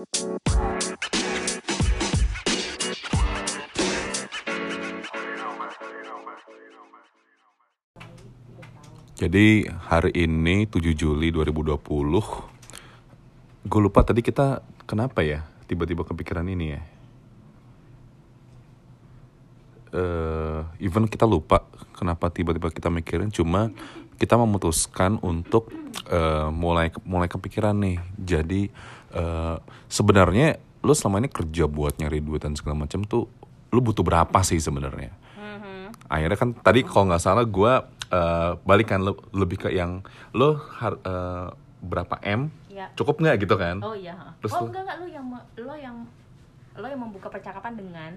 Jadi hari ini 7 Juli 2020 Gue lupa tadi kita kenapa ya tiba-tiba kepikiran ini ya. Eh Even kita lupa kenapa tiba-tiba kita mikirin Cuma kita memutuskan untuk eh, mulai mulai kepikiran nih. Jadi eh, sebenarnya lo selama ini kerja buat nyari duit dan segala macam tuh Lo butuh berapa sih sebenarnya? akhirnya kan tadi kalau nggak salah gue uh, balikan le- lebih ke yang lo har- eh, berapa m Ya. cukup nggak gitu kan Oh iya. Terus oh enggak enggak lu yang lo yang lo yang membuka percakapan dengan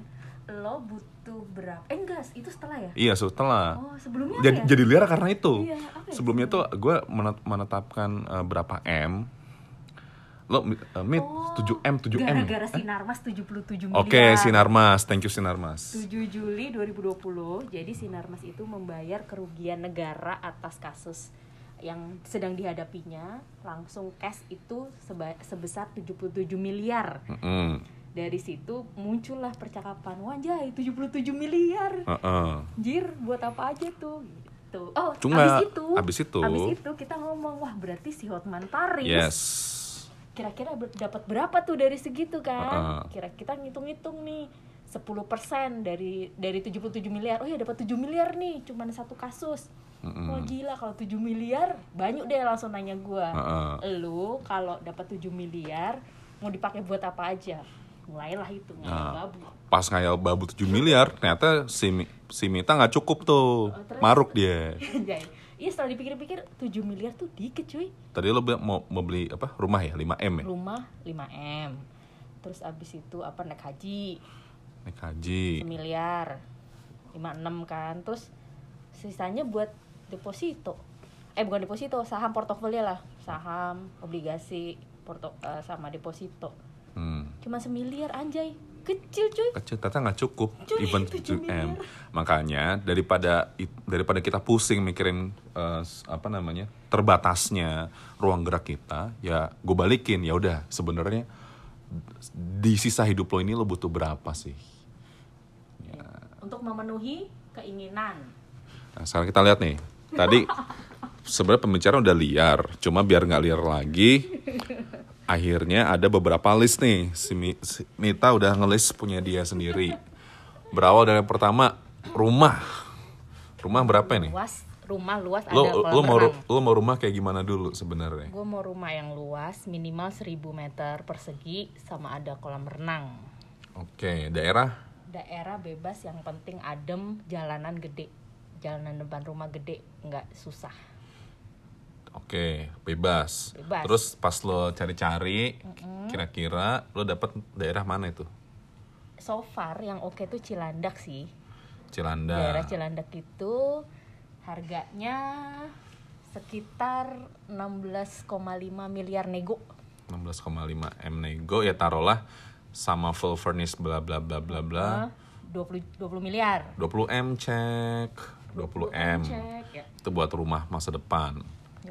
lo butuh berapa? Eh enggak, itu setelah ya? iya setelah Oh, sebelumnya jadi ya? jadi liar karena itu Iya, apa ya sebelumnya tuh gue menetapkan eh, berapa m lo uh, mit Oh, 7 m 7 m Gara-gara Sinarmas 77 miliar. oke sinarmas thank you sinarmas 7 Juli 2020, jadi Sinarmas itu membayar kerugian negara atas kasus yang sedang dihadapinya langsung cash itu seba- sebesar 77 miliar. Mm-mm. Dari situ muncullah percakapan, wajah 77 miliar. Heeh. Jir, buat apa aja tuh? Gitu. Oh, Cuma abis itu, abis itu abis itu kita ngomong, wah berarti si Hotman Paris yes kira-kira dapat berapa tuh dari segitu kan? Kira kita ngitung-ngitung nih 10% dari dari 77 miliar. Oh ya dapat 7 miliar nih cuman satu kasus. Wah gila kalau 7 miliar banyak deh langsung nanya gua. Lu kalau dapat 7 miliar mau dipakai buat apa aja? Mulailah itu Nah. ngayal babu. pas ngayal babu 7 miliar ternyata si si Mita nggak cukup tuh Oh, terus? maruk dia Iya setelah dipikir-pikir 7 miliar tuh dikit cuy. tadi lo mau mau beli apa? Rumah ya? 5 m ya? Rumah 5M. Terus abis itu apa naik haji. Naik haji. Semiliar. 56 kan. Terus sisanya buat deposito. Eh bukan deposito saham portofolio lah. Saham obligasi porto eh, sama deposito. Hmm. cuma semiliar anjay kecil cuy kecil ternyata nggak cukup Cuy, even 7 7 m makanya daripada daripada kita pusing mikirin s- apa namanya terbatasnya ruang gerak kita ya gue balikin ya udah sebenarnya di sisa hidup lo ini lo butuh berapa sih Ya. untuk memenuhi keinginan Nah, sekarang kita lihat nih. Tadi sebenarnya pembicaraan udah liar, cuma biar nggak liar lagi. Akhirnya ada beberapa list nih. Si, Mi- si Mita udah ngelis punya dia sendiri. Berawal dari yang pertama rumah. Rumah berapa nih? luas rumah luas Lo ada lo kolam mau lo mau rumah kayak gimana dulu sebenarnya? gue mau rumah yang luas minimal 1000 meter persegi sama ada kolam renang Oke, daerah daerah bebas yang penting adem jalanan gede jalanan depan rumah gede nggak susah Oke, bebas. Bebas. Terus pas lo cari-cari, kira-kira lo dapet daerah mana itu? so far yang oke tuh Cilandak sih Cilanda. daerah Cilandak itu harganya sekitar 16,5 miliar nego 16,5 m nego ya taruhlah sama full furnish bla bla bla bla bla Eh, 20 20 miliar 20 m cek 20 m cek ya itu buat rumah masa depan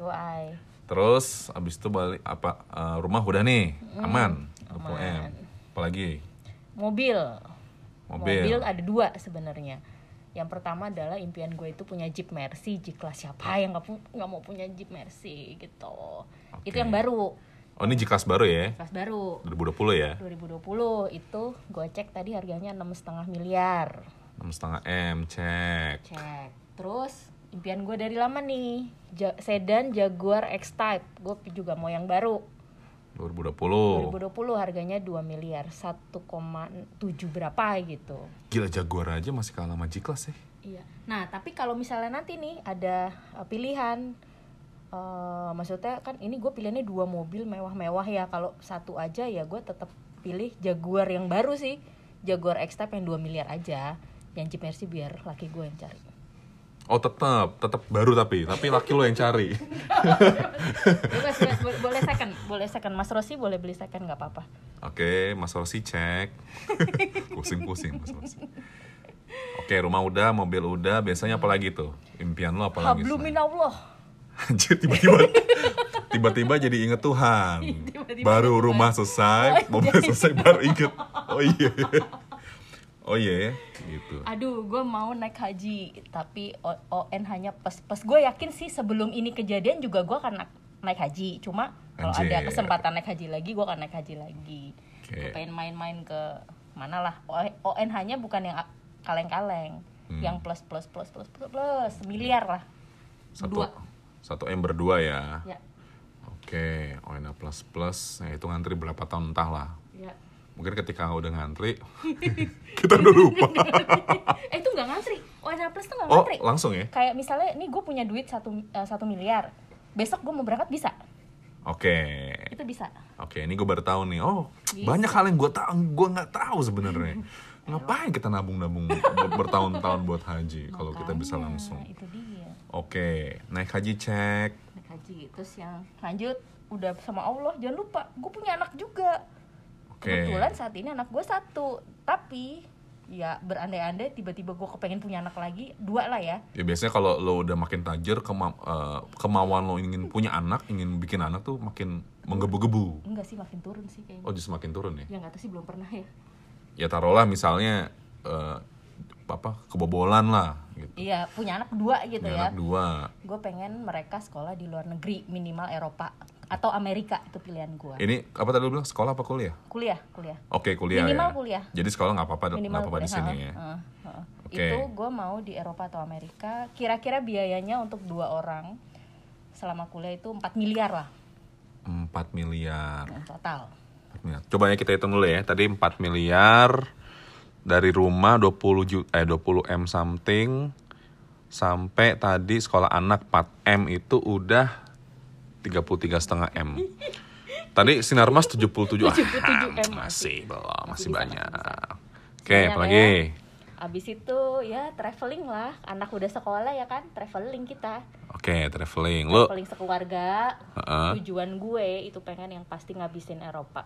UI terus abis itu balik apa eh, rumah udah nih aman 20 m. Aman. apalagi? Mobil. Mobil. ada dua sebenarnya. Yang pertama adalah impian gue itu punya Jeep Mercy Jeep kelas siapa yang nggak pu- nggak mau punya Jeep Mercy gitu. Itu yang baru. Oh ini G-Class baru ya? Kelas baru. 2020 ya? 2020 itu gue cek tadi harganya enam setengah miliar. 6,5 m cek. Cek. Terus impian gue dari lama nih Ja- sedan Jaguar X-Type gue juga mau yang baru 2020 2020 harganya 2 miliar 1,7 berapa gitu gila Jaguar aja masih kalah sama G-Class ya Iya. Nah, tapi kalau misalnya nanti nih ada uh, pilihan, uh, maksudnya kan ini gue pilihannya dua mobil mewah-mewah ya. Kalau satu aja ya gue tetap pilih Jaguar yang baru sih, Jaguar X-Type yang 2 miliar aja. Yang Jeep Mercy biar laki gue yang cari. Oh tetap tetap baru tapi tapi laki lo yang cari Bebas, bebas, bo- boleh second, boleh second. Mas Rossi boleh beli second nggak apa-apa. Oke, Mas Rosi cek. Pusing-pusing Mas Rosi. Oke, rumah udah, mobil udah, biasanya apa lagi tuh? Impian lo apa lagi? Minallah. Anjir, tiba-tiba tiba-tiba jadi inget Tuhan. Tiba-tiba baru inget rumah Tuhan. selesai, Oh, mobil selesai baru inget. Oh iya. Oh iya, gitu. Aduh, gue mau naik haji, tapi ON hanya pas pas gue yakin sih sebelum ini kejadian juga gue akan na- naik haji. Cuma kalau ada kesempatan naik haji lagi, gue akan naik haji lagi. Oke. Gue pengen main-main ke mana lah. ON hanya bukan yang kaleng-kaleng, Hmm. yang plus plus plus plus plus plus miliar lah. Satu, Dua. satu M berdua ya. Ya, Oke, ONA plus plus, nah itu ngantri berapa tahun entah lah. Mungkin ketika udah ngantri, kita udah lupa. eh itu nggak ngantri. ON plus tuh nggak Oh, ngantri. langsung ya? Kayak misalnya, nih gue punya duit satu eh, satu miliar. Besok gue mau berangkat bisa. Oke, Itu bisa. oke. Ini gue baru tahu nih. Oh, Bisa. banyak hal yang gue tahu, gue nggak tahu sebenarnya. Ngapain kita nabung-nabung ber- bertahun-tahun buat haji kalau kita bisa langsung? Itu dia. Oke, naik haji cek. naik haji terus yang lanjut udah sama Allah jangan lupa gue punya anak juga Oke. kebetulan saat ini anak gue satu tapi ya berandai-andai tiba-tiba gue kepengen punya anak lagi dua lah ya Ya biasanya kalau lo udah makin tajir, kema- eh, kemauan lo ingin punya anak, ingin bikin anak tuh makin menggebu-gebu. enggak sih makin turun sih kayaknya Oh, justru makin turun ya? ya nggak tahu sih belum pernah ya Ya taruhlah misalnya eh, apa kebobolan lah gitu. iya punya anak dua gitu Punya ya anak dua. gue pengen mereka sekolah di luar negeri minimal Eropa atau Amerika itu pilihan gue Ini apa tadi lo bilang sekolah apa kuliah? kuliah kuliah Oke kuliah Minimal ya. kuliah. Jadi sekolah nggak apa-apa nggak apa-apa di sini ya. ha, ha. Oke. itu gue mau di Eropa atau Amerika kira-kira biayanya untuk dua orang selama kuliah itu 4 miliar lah 4 miliar. mm, total 4 miliar. Coba ya kita hitung dulu ya. Tadi 4 miliar dari rumah 20 ju eh 20 M something sampai tadi sekolah anak 4 M itu udah 33 setengah M. Tadi Sinarmas 77 ah, 77 M masih belum, masih bisa, banyak. Oke, Banyak apalagi? abis itu ya traveling lah anak udah sekolah ya kan traveling kita Oke, traveling. Lu traveling sekeluarga Heeh. tujuan gue itu pengen yang pasti ngabisin Eropa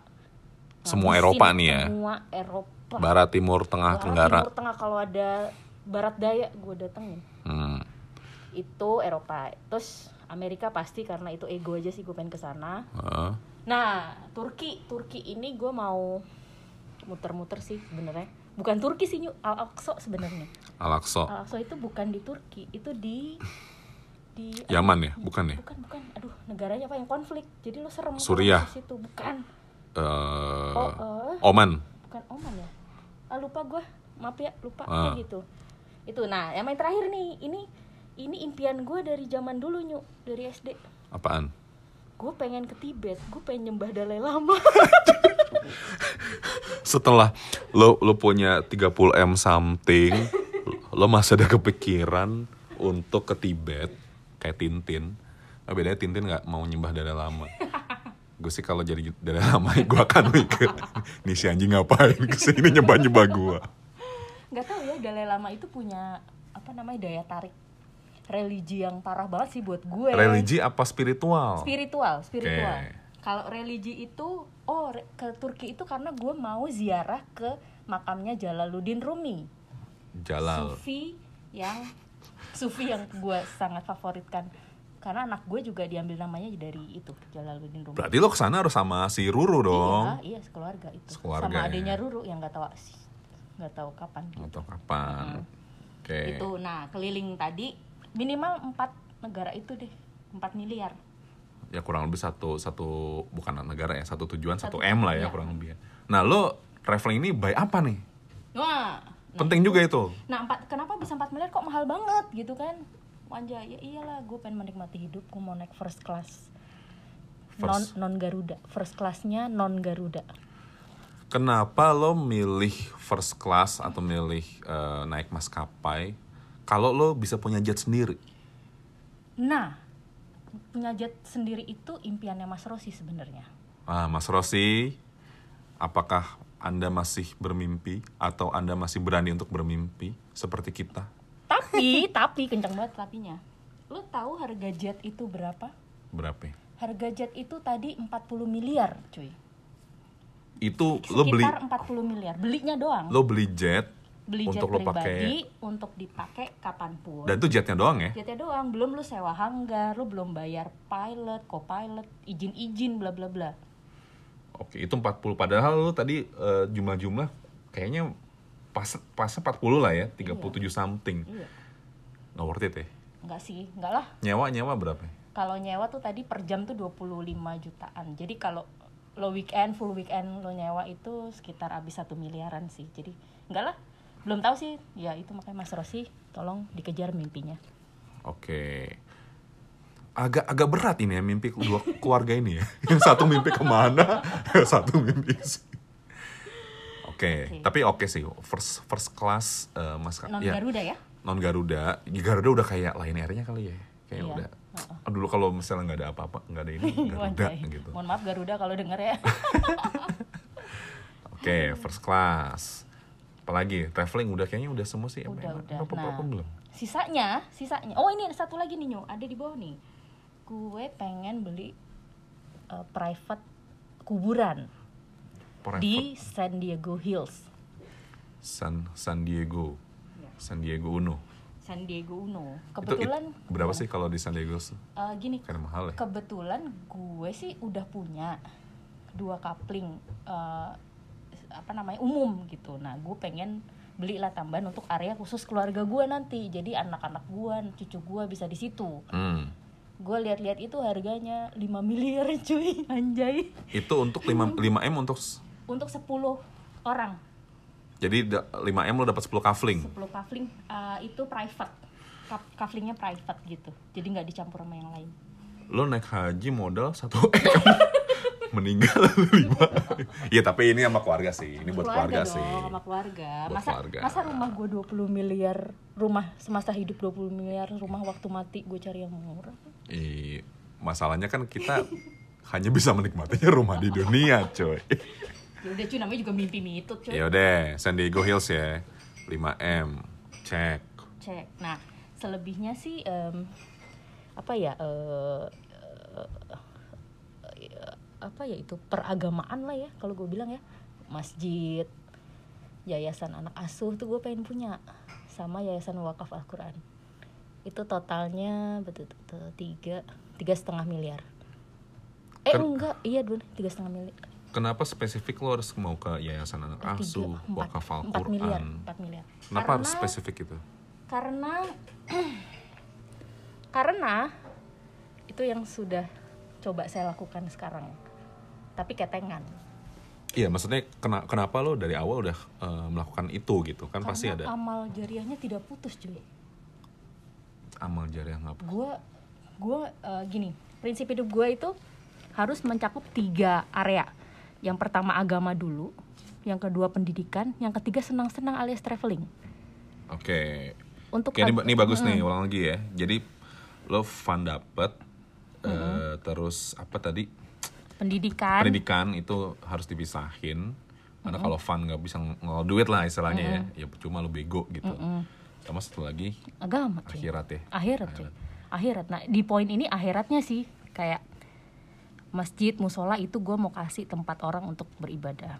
Semua Ngabisin Eropa nih ya? semua Eropa Barat, Timur, Tengah, Barat, Tenggara. Timur Tengah kalau ada Barat Daya gue datengin Hmm. itu Eropa terus Amerika pasti karena itu ego aja sih gue pengen ke sana Heeh. nah Turki Turki ini gue mau muter-muter sih sebenarnya bukan Turki sih. Al Aqsa sebenarnya Al-Aqsa. Al Aqsa itu bukan di Turki itu di di Yaman ya? Bukan ya? bukan bukan aduh negaranya apa yang konflik jadi lo serem Suriah. situ bukan Eh, Oh, eh. Oman. bukan Oman ya ah, lupa gue maaf ya lupa kayak gitu itu nah yang main terakhir nih ini ini impian gue dari zaman dulu nyu dari SD Apaan? gue pengen ke Tibet gue pengen nyembah Dalai Lama Setelah lo lo punya 30 M something, lo masih ada kepikiran untuk ke Tibet kayak Tintin. Nah, bedanya Tintin nggak mau nyembah Dalai Lama. Gue sih kalau jadi Dalai Lama gue akan mikir, nih si anjing ngapain ke sini nyembah nyembah gue. nggak tahu ya Dalai Lama itu punya apa namanya daya tarik religi yang parah banget sih buat gue Religi apa spiritual? spiritual spiritual Oke. kalau religi itu oh ke Turki itu karena gue mau ziarah ke makamnya Jalaluddin Rumi Jalal. sufi yang sufi yang gue sangat favoritkan karena anak gue juga diambil namanya dari itu Jalaluddin Rumi Berarti lo ke sana harus sama si Ruru dong. iya iya sekeluarga itu Sekeluarga, sama ya. adanya Ruru yang nggak tahu nggak tahu kapan Atau kapan? Oke. itu nah keliling tadi minimal empat negara itu deh 4 miliar. Ya kurang lebih satu satu bukan negara ya satu tujuan satu, Satu m lah ya iya. kurang lebih ya. nah lo traveling ini by apa nih? Wah nah, penting juga itu. Nah empat kenapa bisa 4 miliar? Kok mahal banget gitu kan? Wanja ya iyalah gue pengen menikmati hidup gue mau naik first class. Non First. non Garuda. First classnya non Garuda. Kenapa lo milih first class atau milih eh, naik maskapai kalau lo bisa punya jet sendiri. Nah punya jet sendiri itu impiannya Mas Rosi sebenarnya. Ah mas Rosi apakah anda masih bermimpi atau anda masih berani untuk bermimpi seperti kita? Tapi tapi kencang banget tapinya lo tahu harga jet itu berapa? Berapa? Harga jet itu tadi 40 miliar cuy. Itu lo beli sekitar 40 miliar. Belinya doang. Lo beli jet beli jet Untuk lo pribadi untuk dipakai kapan pun Dan itu jetnya doang ya? jetnya doang belum lu sewa hanggar lu belum bayar pilot co-pilot izin-izin bla bla bla Oke, itu 40. Padahal lu tadi eh, jumlah-jumlah kayaknya pas pas 40 lah ya, 37 something. iya Nggak worth it ya? enggak sih enggak lah Nyewa nyewa berapa? kalau nyewa tuh tadi per jam tuh 25 jutaan jadi kalau lo weekend full weekend lo nyewa itu sekitar habis satu miliaran sih jadi enggak lah belum tahu sih ya itu makanya Mas Rosi tolong dikejar mimpinya Oke. Agak agak berat ini ya mimpi dua keluarga ini ya. Yang satu mimpi ke mana, yang satu mimpi sih. Oke, Oke. tapi oke sih. First first class eh, Mas non ya, Garuda ya non Garuda. Garuda udah kayak Lion Air-nya kali ya. Kayak Iya. udah. Oh, dulu kalau misalnya nggak ada apa-apa, nggak ada ini Garuda gitu. mohon maaf Garuda kalau denger ya Oke, first class. Apalagi traveling udah kayaknya udah semua sih. udah Emang- udah apa- apa- nah apa belum? sisanya sisanya oh ini ada satu lagi nih Nyo ada di bawah nih gue pengen beli uh, private kuburan Private di San Diego Hills San San Diego. Ya. San Diego Uno. San Diego Uno kebetulan itu berapa sih kalau di San Diego? Uh, gini Karena mahal ya. kebetulan gue sih udah punya dua kapling uh, apa namanya umum gitu. Nah gue pengen belilah tambahan untuk area khusus keluarga gue nanti. Jadi anak-anak gue cucu gue bisa di situ. Hmm. gue lihat-lihat itu harganya 5 miliar cuy. Anjay. Itu untuk 5 5 M untuk untuk 10 orang. Jadi da- 5 M lo dapat 10 kafling. 10 kafling uh, itu private. Kaf- kaflingnya private gitu. Jadi nggak dicampur sama yang lain. Lo naik haji modal 1 M. Meninggal 5. Iya, tapi ini sama keluarga sih. Ini buat keluarga, dong, sih. sama keluarga Buat masa keluarga. masa rumah gue 20 miliar rumah semasa hidup 20 miliar rumah waktu mati gue cari yang murah Ih, masalahnya kan kita hanya bisa menikmatinya rumah di dunia, coy. ya udah cuy namanya juga mimpi mitut cuy Ya udah, San Diego Hills ya. 5 M. Cek. cek nah selebihnya sih em, apa ya eh, apa ya itu peragamaan lah ya kalau gue bilang ya. Masjid yayasan anak asuh tuh gue pengen punya sama yayasan wakaf Al-Quran. Itu totalnya betul betul tiga tiga setengah miliar. Eh Kan- enggak iya dulu tiga setengah miliar. Kenapa spesifik lo harus mau ke Yayasan Anak Asuh, Wakaf miliar Al-Quran? empat miliar. Kenapa harus Karena- spesifik itu? karena karena itu yang sudah coba saya lakukan sekarang tapi ketengan Iya, maksudnya kena, kenapa lo dari awal udah eh, melakukan itu gitu? Kan pasti karena ada amal jariahnya tidak putus cuy amal jariah ngapa? gue gue eh, gini prinsip hidup gue itu harus mencakup tiga area yang pertama agama dulu yang kedua pendidikan yang ketiga senang-senang alias traveling Oke. untuk Oke, ini, ini bagus nih, ulang lagi ya. Jadi lo fun dapet, eh, terus apa tadi? Pendidikan. Pendidikan itu harus dipisahin. Karena kalau fun nggak bisa ng- ngol duit lah istilahnya ya, ya cuma lo bego gitu. Sama satu lagi agama cuy. akhirat ya. akhirat cuy. Akhirat. Nah di poin ini akhiratnya sih kayak masjid musola itu gue mau kasih tempat orang untuk beribadah.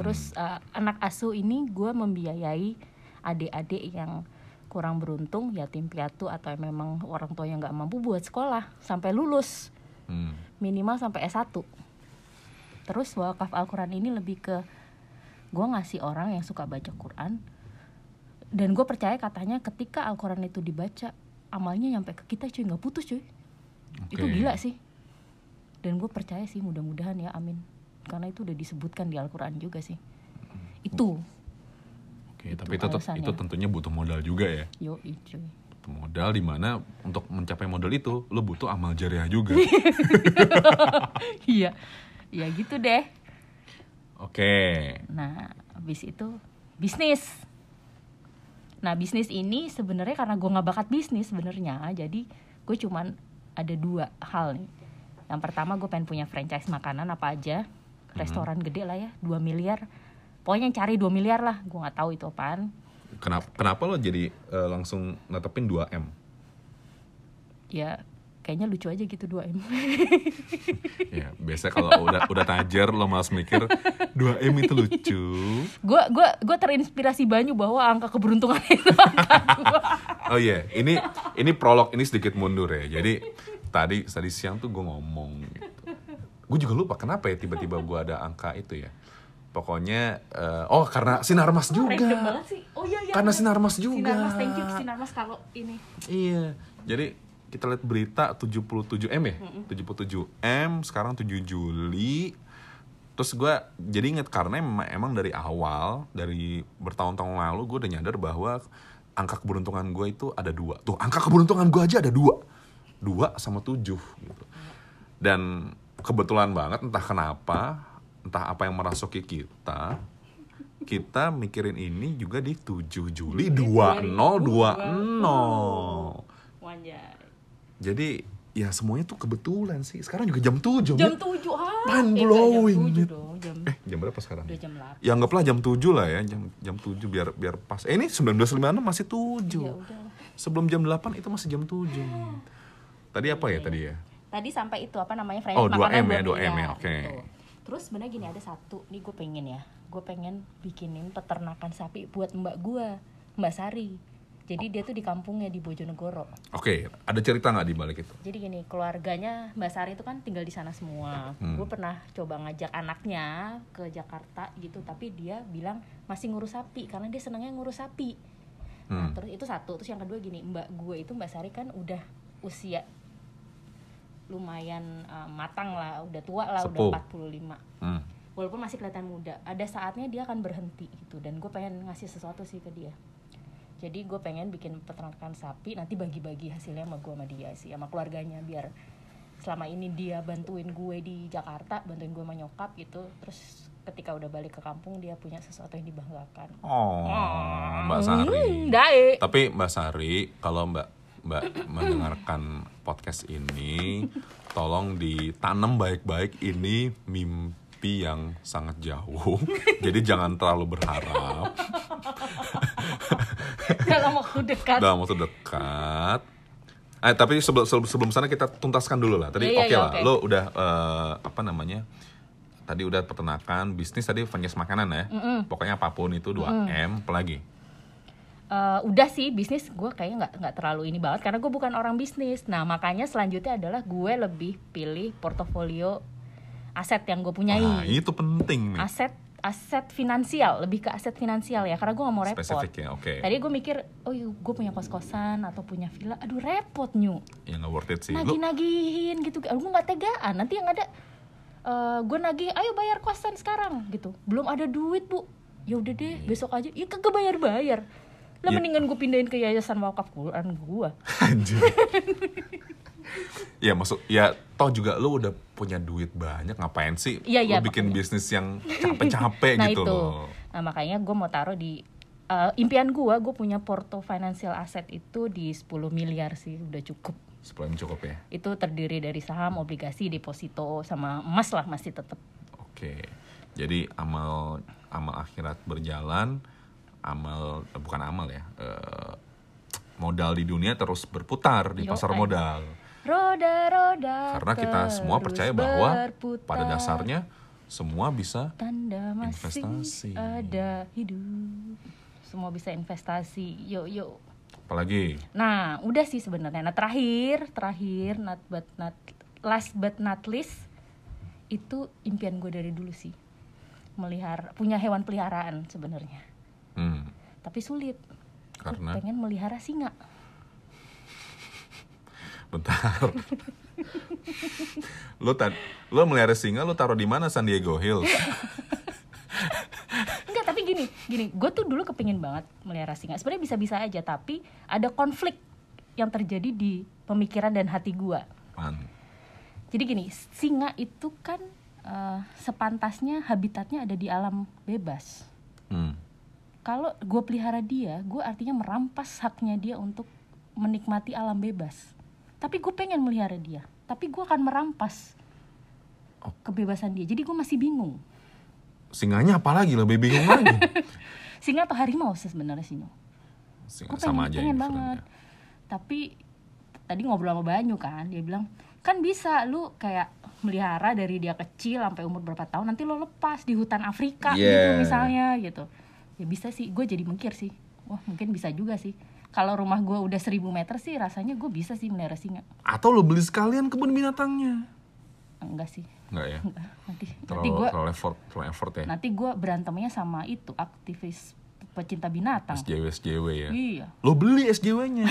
Terus eh, anak asuh ini gue membiayai adik-adik yang kurang beruntung yatim piatu atau memang orang tua yang nggak mampu buat sekolah sampai lulus Hmm. minimal sampai S1 terus wakaf Al-Quran ini lebih ke gue ngasih orang yang suka baca Quran dan gue percaya katanya ketika Al-Quran itu dibaca amalnya nyampe ke kita cuy nggak putus cuy itu Oke. gila sih dan gue percaya sih mudah-mudahan ya amin karena itu udah disebutkan di Al-Quran juga sih itu Oke, Itu tapi itu alasannya. itu tentunya butuh modal juga ya. yo cuy modal di mana untuk mencapai modal itu lo butuh amal jariah juga. iya ya gitu deh Oke. Nah, habis itu bisnis. Nah, bisnis ini sebenarnya karena gue nggak bakat bisnis sebenarnya, jadi gue cuman ada dua hal nih. Yang pertama gue pengen punya franchise makanan apa aja, restoran gede lah ya, 2 miliar. Pokoknya cari 2 miliar lah, gue nggak tahu itu apaan. Kenapa kenapa lo jadi eh, langsung netepin 2 M? Ya kayaknya lucu aja gitu 2 m. Ya biasa kalau udah udah tajer lo malas mikir 2 m itu lucu. Gue gua gua terinspirasi banyu bahwa angka keberuntungan itu angka gua. oh iya ini ini prolog ini sedikit mundur ya. Jadi tadi tadi siang tuh gue ngomong gitu. Gue juga lupa kenapa ya tiba-tiba gue ada angka itu ya. Pokoknya eh, oh karena sinar mas juga Random banget sih oh iya iya karena sinar mas juga sinar mas thank you sinar mas kalau ini Iya. Jadi kita lihat berita 77 M ya? 77 M sekarang 7 Juli. Terus gue jadi inget karena emang, emang dari awal dari bertahun-tahun lalu gue udah nyadar bahwa angka keberuntungan gue itu ada dua. Tuh angka keberuntungan gue aja ada dua, dua sama tujuh gitu. Dan kebetulan banget entah kenapa, entah apa yang merasuki kita, kita mikirin ini juga di 7 Juli 2020. Wanjay. Jadi ya semuanya tuh kebetulan sih. Sekarang juga jam 7. Jam Mit. 7 ah. Mind Eh, blowing, Jam 7 Mit. dong, jam Eh, jam berapa sekarang? udah jam 8. Ya anggaplah jam 7 lah ya, jam jam 7 biar biar pas. Eh ini 19.56 masih 7. Ya udah. Sebelum jam 8 itu masih jam 7. Mit. Tadi apa ya tadi ya? Tadi sampai itu apa namanya Frank Oh, 2M makanan ya, belum 2M ya, iya, oke. gitu. Terus sebenarnya gini ada satu, nih gue pengen ya, gue pengen bikinin peternakan sapi buat mbak gue, mbak Sari. Jadi dia tuh di kampungnya di Bojonegoro. Oke, ada cerita nggak di balik itu? Jadi gini, keluarganya Mbak Sari itu kan tinggal di sana semua. Hmm. Gue pernah coba ngajak anaknya ke Jakarta gitu, tapi dia bilang masih ngurus sapi karena dia senangnya ngurus sapi. Nah, Hmm. terus itu satu, terus yang kedua gini, Mbak gue itu Mbak Sari kan udah usia lumayan uh, matang lah, udah tua lah, Sepuh. udah 45. Hmm. Walaupun masih kelihatan muda, ada saatnya dia akan berhenti gitu dan gue pengen ngasih sesuatu sih ke dia. Jadi gue pengen bikin peternakan sapi, nanti bagi-bagi hasilnya sama gue sama dia sih, sama keluarganya biar selama ini dia bantuin gue di Jakarta, bantuin gue sama nyokap gitu, terus ketika udah balik ke kampung dia punya sesuatu yang dibanggakan. Oh, Mbak Sari. Hmm, dae. Tapi Mbak Sari, kalau Mbak Mbak mendengarkan podcast ini, tolong ditanam baik-baik ini mimpi yang sangat jauh. Jadi jangan terlalu berharap Dalam waktu dekat. dalam waktu dekat. Eh, tapi sebelum sebelum sana kita tuntaskan dulu lah. Tadi Iya, iya, oke iya, lah, oke. lo udah eh, apa namanya? Tadi udah peternakan, bisnis tadi franchise makanan ya. Pokoknya apa pun itu 2M, apalagi? Eh, udah sih bisnis gue kayaknya nggak nggak terlalu ini banget karena gue bukan orang bisnis. Nah makanya selanjutnya adalah gue lebih pilih portofolio aset yang gue punyai. Nah, itu penting nih. aset aset finansial lebih ke aset finansial ya karena gue nggak mau repot Spesifik ya, oke. tadi gue mikir oh gue punya kos kosan atau punya villa aduh repot nyu Ya nggak worth it sih. Lu nagih nagihin gitu gue nggak tegaan nanti yang ada eh gue nagih ayo bayar kosan sekarang gitu belum ada duit bu ya udah deh besok aja ya kagak bayar bayar lah Ya. mendingan gue pindahin ke yayasan wakaf Quran gue Anjir. ya maksud ya toh juga lu udah punya duit banyak ngapain sih Iya, iya, lu bikin makanya. bisnis yang capek-capek nah gitu itu loh. nah makanya gue mau taruh di eh, impian gue gue punya porto financial asset itu di 10 miliar sih udah cukup Sepuluh cukup ya. itu terdiri dari saham, obligasi, deposito, sama emas lah masih tetap. Oke. Jadi amal amal akhirat berjalan, amal eh, bukan amal ya. eh, modal di dunia terus berputar di Yo, pasar ay. modal. Roda roda. Karena kita semua percaya bahwa berputar. pada dasarnya semua bisa tanda masih investasi. ada hidup. Semua bisa investasi. Yuk yuk. apalagi Nah, udah sih sebenarnya. Nah, terakhir, terakhir not but not last but not least itu impian gue dari dulu sih. Melihara punya hewan peliharaan sebenarnya. hmm, Tapi sulit. Karena pengen melihara singa. Bentar. lu tad lu melihara singa lu taruh di mana San Diego Hills? Enggak, tapi gini, gini, gue tuh dulu kepingin banget melihara singa. Sebenarnya bisa-bisa aja, tapi ada konflik yang terjadi di pemikiran dan hati gue. Jadi gini, singa itu kan eh, sepantasnya habitatnya ada di alam bebas. Hmm. Kalau gue pelihara dia, gue artinya merampas haknya dia untuk menikmati alam bebas. Tapi gue pengen melihara dia, tapi gue akan merampas Oh. kebebasan dia. Jadi gue masih bingung. Singanya apalagi lebih bingung lagi. Singa atau harimau sih sebenarnya sih. Singa gue sama pengen, aja pengen banget tapi tadi ngobrol sama Banyu kan dia bilang kan bisa lu kayak melihara dari dia kecil sampai umur berapa tahun nanti lo lepas di hutan Afrika gitu Yeah. misalnya gitu ya bisa sih gue jadi mikir sih wah mungkin bisa juga sih kalau rumah gue udah 1000 meter sih rasanya gue bisa sih melihara singa Atau lo beli sekalian kebun binatangnya? enggak sih Enggak ya? enggak nanti nanti Terlalu, gue terlalu effort, terlalu effort ya. nanti gue berantemnya sama itu aktivis pecinta binatang SJW SJW ya. iya Lo beli SJW-nya.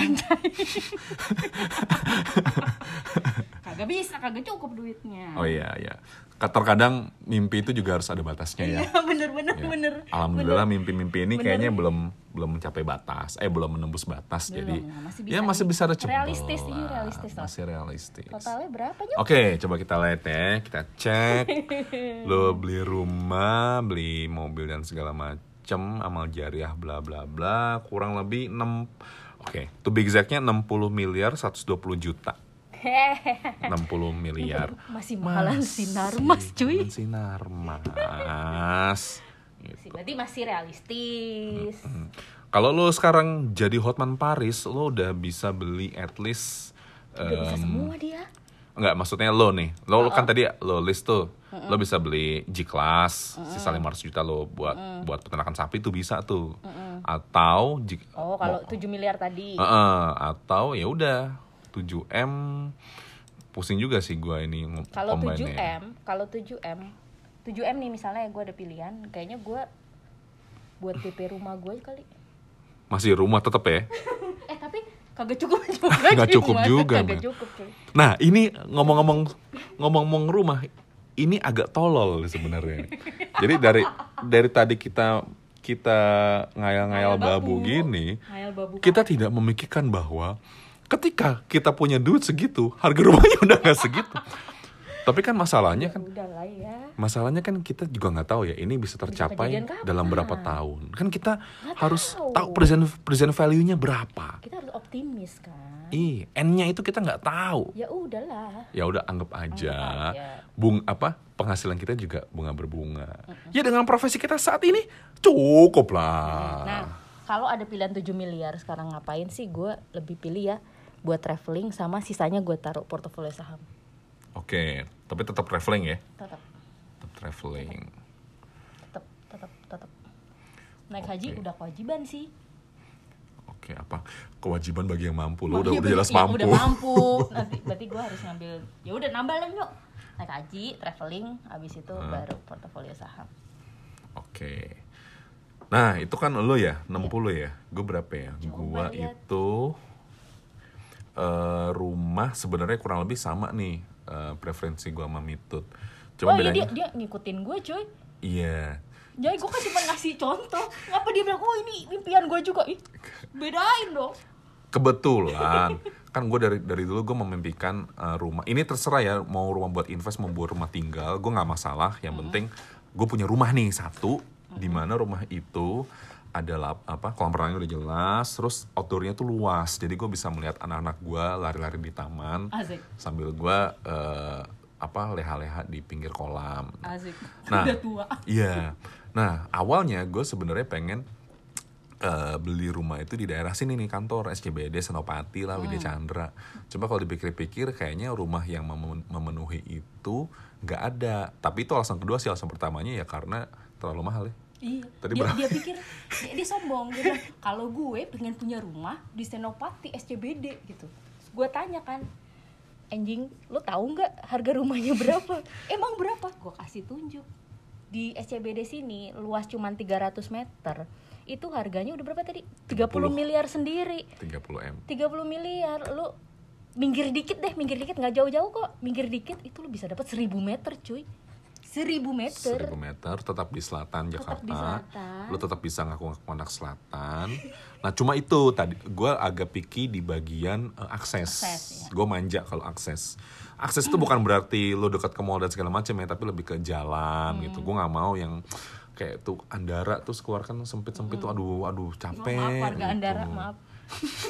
kagak bisa kagak cukup duitnya Oh iya iya. Terkadang mimpi itu juga harus ada batasnya ya. Iya, bener bener Ya. bener Alhamdulillah mimpi-mimpi ini Bener. kayaknya belum belum mencapai batas, eh belum menembus batas, Belum, jadi masih ya bisa masih nih. bisa ada Realistis, iya, realistis lah. masih realistis. totalnya berapa nyok Oke, coba kita lihat ya, kita cek. Lo beli rumah, beli mobil dan segala macem, amal jariah bla bla bla, kurang lebih 6 Oke, to be exactnya 60 miliar 120 juta. 60 miliar. masih mahalan sinar mas cuy Sinar mas. Sih, berarti masih realistis Hmm. Kalau lo sekarang jadi Hotman Paris, lo udah bisa beli at least udah bisa em, semua dia Enggak, maksudnya lo nih. Lo, lo kan tadi lo list tuh. Lo bisa beli G-Class, sisa 500 juta lo buat buat peternakan sapi tuh bisa tuh. Atau G- oh kalau 7 miliar tadi Heeh, atau ya udah 7M pusing juga sih gua ini kalau combine-nya. 7M kalau 7M 7M nih misalnya gue ada pilihan kayaknya gue buat DP rumah gue kali Masih rumah tetep ya. eh tapi kagak cukup juga cuy, cukup rumah. juga, kagak Man. cukup cuy Nah, ini ngomong-ngomong ngomong-ngomong rumah, ini agak tolol sebenarnya. Jadi dari dari tadi kita kita ngayal-ngayal Ngayal babu babu. gini, Ngayal babu kita tidak memikirkan bahwa ketika kita punya duit segitu, harga rumahnya udah nggak segitu. Tapi kan masalahnya kan ya masalahnya kan kita juga nggak tahu ya ini bisa tercapai kapan? dalam berapa tahun. Kan kita Nggak harus tahu. tahu present present value-nya berapa. kita harus optimis kan Ih, N-nya itu kita nggak tahu. ya udahlah Ya udah anggap aja. Anggap aja. Bung apa penghasilan kita juga bunga berbunga. Ya dengan profesi kita saat ini cukup lah. Nah, kalau ada pilihan 7 miliar sekarang ngapain sih? Gue lebih pilih ya buat traveling sama sisanya gue taruh portofolio saham. Oke, tapi tetap traveling ya. Tetap, Tetap traveling. tetap, tetap, tetap. Naik haji Oke. udah kewajiban sih. Oke, apa kewajiban bagi yang mampu? Lo udah Iya, udah jelas iya, mampu. Udah mampu. Nanti berarti gue harus ngambil. Ya udah nambah lah yuk. Naik haji, traveling, habis itu Hmm. baru portofolio saham. Oke. Nah, itu kan lo ya, 60 ya. Gue berapa ya? Gua lihat. itu eh, rumah sebenarnya kurang lebih sama nih eh, preferensi gua sama Mitut. Cuma oh iya dia, bedanya dia ngikutin gue cuy. iya. Jadi gue kan cuma ngasih contoh. Ngapa dia bilang, oh ini impian gue juga. Ih, bedain dong. Kebetulan kan gue dari dari dulu gue memimpikan eh, rumah. Ini terserah ya mau rumah buat invest mau buat rumah tinggal, gue nggak masalah. Yang penting gue punya rumah nih satu, di mana rumah itu ada lap, apa kolam renangnya udah jelas, terus outdoornya tuh luas. Jadi gue bisa melihat anak-anak gue lari-lari di taman Asik, sambil gue eh, apa leha-leha di pinggir kolam. asik. Nah. Udah tua. Iya. Nah, awalnya gue sebenarnya pengen eh, beli rumah itu di daerah sini nih kantor SCBD Senopati lah Widya Chandra. Coba kalau dipikir-pikir kayaknya rumah yang memen- memenuhi itu nggak ada. Tapi itu alasan kedua sih alasan pertamanya ya karena terlalu mahal ya. Iya. Tadi dia, berapa? dia pikir dia, dia sombong. Dia bilang kalau gue pengen punya rumah di Senopati SCBD gitu. Gue tanya kan, anjing, lo tahu nggak harga rumahnya berapa? Emang berapa? Gue kasih tunjuk. Di SCBD sini luas cuma 300 meter. Itu harganya udah berapa tadi? 30 30. miliar sendiri. 30 M. 30 miliar lu minggir dikit deh, minggir dikit nggak jauh-jauh kok. Minggir dikit itu lu bisa dapat 1000 meter, cuy. 1000 meter. 1000 meter tetap di selatan Jakarta. di selatan. Lu tetap bisa ngaku-ngaku anak selatan. Nah, cuma itu tadi gua agak picky di bagian eh, akses. Akses, ya. Gue manja kalau akses. Akses itu bukan berarti lu dekat ke mall dan segala macam ya, tapi lebih ke jalan gitu. Hmm. Gue nggak mau yang kayak tuh Andara terus keluar kan sempit-sempit tuh aduh aduh capek Hmm. maaf warga gitu. Andara, maaf.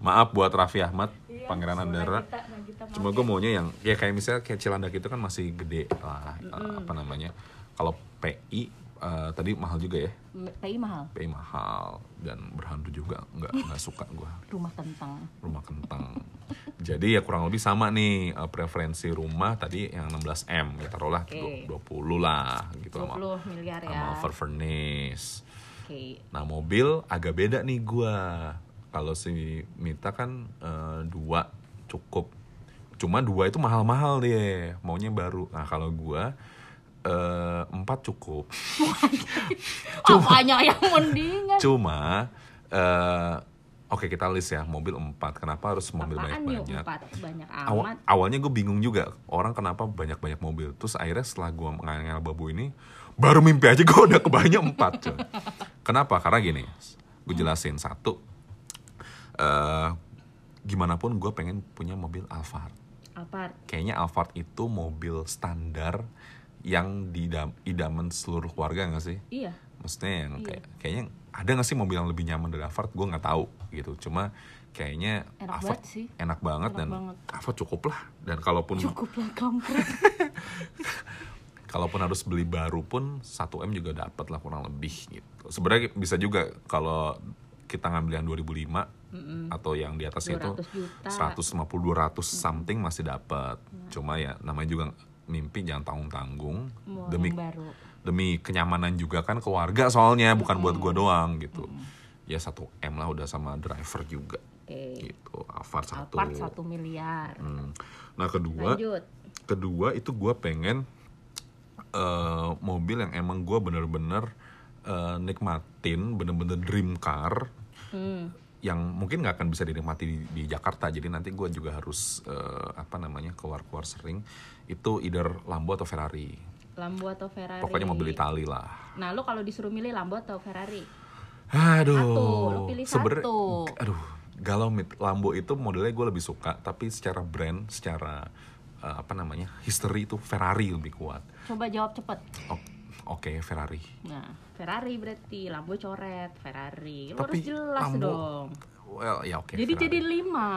Maaf buat Raffi Ahmad, Iya, Pangeran Andara. Nagita, Cuma gue maunya yang ya kayak misalnya kayak Cilandak itu kan masih gede lah apa namanya. Kalau PI eh, tadi mahal juga ya? M- PI mahal. PI mahal dan berhantu juga nggak nggak suka gua. Rumah kentang. Rumah kentang. Jadi ya kurang lebih sama nih eh, preferensi rumah tadi yang 16 m ya taruhlah du- 20 lah gitu sama 20 miliar ya. sama over furnace. Oke. Nah mobil agak beda nih gua. Kalau si Mita kan eh, dua cukup. Cuma dua itu mahal-mahal deh. Maunya baru. Nah kalau gua eh, empat cukup. apanya yang mendingan Cuma eh, oke kita list ya mobil empat. Kenapa harus mobil banyak-banyak? empat banyak amat awalnya gue bingung juga orang kenapa banyak-banyak mobil. Terus akhirnya setelah gue mengangel babu ini baru mimpi aja gue udah kebanyak empat. kenapa? Karena gini, gue jelasin satu. eh gimana pun gue pengen punya mobil Alphard. Alphard Kayaknya Alphard itu mobil standar yang didam idaman seluruh keluarga gak sih? iya Maksudnya yang Iya. kayak kayaknya ada gak sih mobil yang lebih nyaman dari Alphard? Gue nggak tahu gitu. Cuma kayaknya Enak Alphard banget sih. enak banget Enak dan banget. Alphard cukup lah. Dan kalaupun cukup lah kampret kalaupun harus beli baru pun 1 m juga dapat lah kurang lebih gitu. Sebenarnya bisa juga kalau kita ngambil yang 2005 atau yang di atasnya itu 200 juta. 150 200 something masih dapat. Cuma ya namanya juga mimpi jangan tanggung-tanggung mau demi yang baru demi kenyamanan juga kan keluarga soalnya bukan buat gua doang gitu. Ya 1 m lah udah sama driver juga oke gitu. Alphard satu. Alphard satu miliar Hmm. Nah kedua lanjut kedua itu gue pengen eh, mobil yang emang gue bener-bener eh, nikmatin bener-bener dream car hmm. Yang mungkin nggak akan bisa dinikmati di, di Jakarta. Jadi nanti gue juga harus eh, apa namanya keluar-keluar sering. Itu either Lambo atau Ferrari. Lambo atau Ferrari. Pokoknya mobil Itali lah. Nah lo kalau disuruh milih Lambo atau Ferrari? Aduh Satu, lu pilih sebenernya- satu. aduh galau mit. Lambo itu modelnya gue lebih suka tapi secara brand secara eh, apa namanya history itu Ferrari lebih kuat. Coba jawab cepet. O- oke Ferrari nah Ferrari berarti Lambo coret Ferrari Tapi harus jelas Lambo- dong Well, ya oke. jadi Ferrari. jadi lima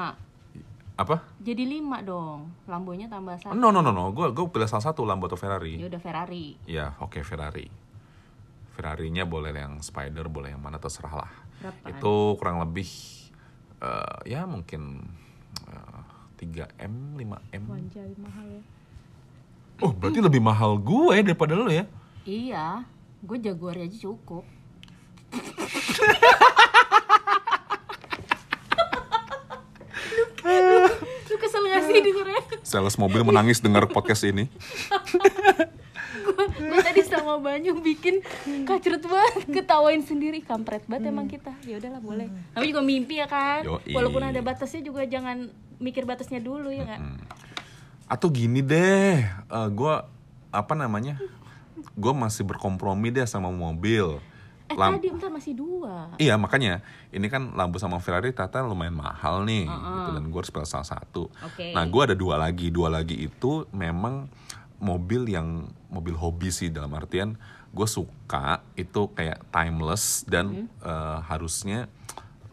apa? jadi lima dong Lambonya tambah satu No no no no, gue gue pilih salah satu Lambo atau Ferrari. ya udah Ferrari Ya oke Ferrari. Ferrarinya boleh yang Spider, boleh yang mana terserah lah. berapa Itu kurang lebih eh, ya mungkin 3 m 5 m. Wanjai mahal ya Oh berarti lebih mahal gue daripada lo ya? Iya gue Jaguar aja cukup. Lu kesel gak sih dengernya Sales mobil menangis dengar podcast ini. gue tadi sama Banyu bikin kacrut banget ketawain sendiri kampret banget emang kita. Ya udahlah boleh. Tapi juga mimpi ya kan? Yoi. walaupun ada batasnya juga jangan mikir batasnya dulu ya nggak? Atau gini deh, gue apa namanya? Gue masih berkompromi deh sama mobil. eh Lam- tadi bentar masih dua Iya makanya ini kan Lambo sama Ferrari ternyata lumayan mahal nih gitu, dan gue harus pilih salah satu. Oke. Nah gue ada dua lagi, dua lagi itu memang mobil yang mobil hobi sih dalam artian gue suka itu kayak timeless dan eh, harusnya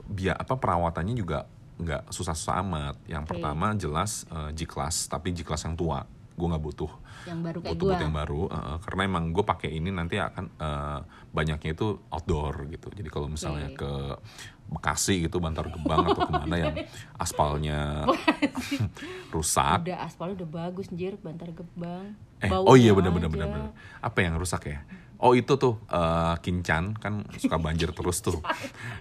biar apa perawatannya juga nggak susah-susah amat. Yang Oke. pertama jelas eh, G-Class tapi G-Class yang tua gue nggak butuh yang baru kayak butuh gue butuh yang baru uh, karena emang gue pakai ini nanti akan uh, banyaknya itu outdoor gitu. Jadi kalau misalnya Oke. ke Bekasi gitu Bantar Gebang atau ke mana yang aspalnya rusak. Udah aspal udah bagus anjir bantar gebang. Eh Baunya oh iya benar benar benar benar apa yang rusak ya? Oh itu tuh uh, kincan kan suka banjir terus tuh.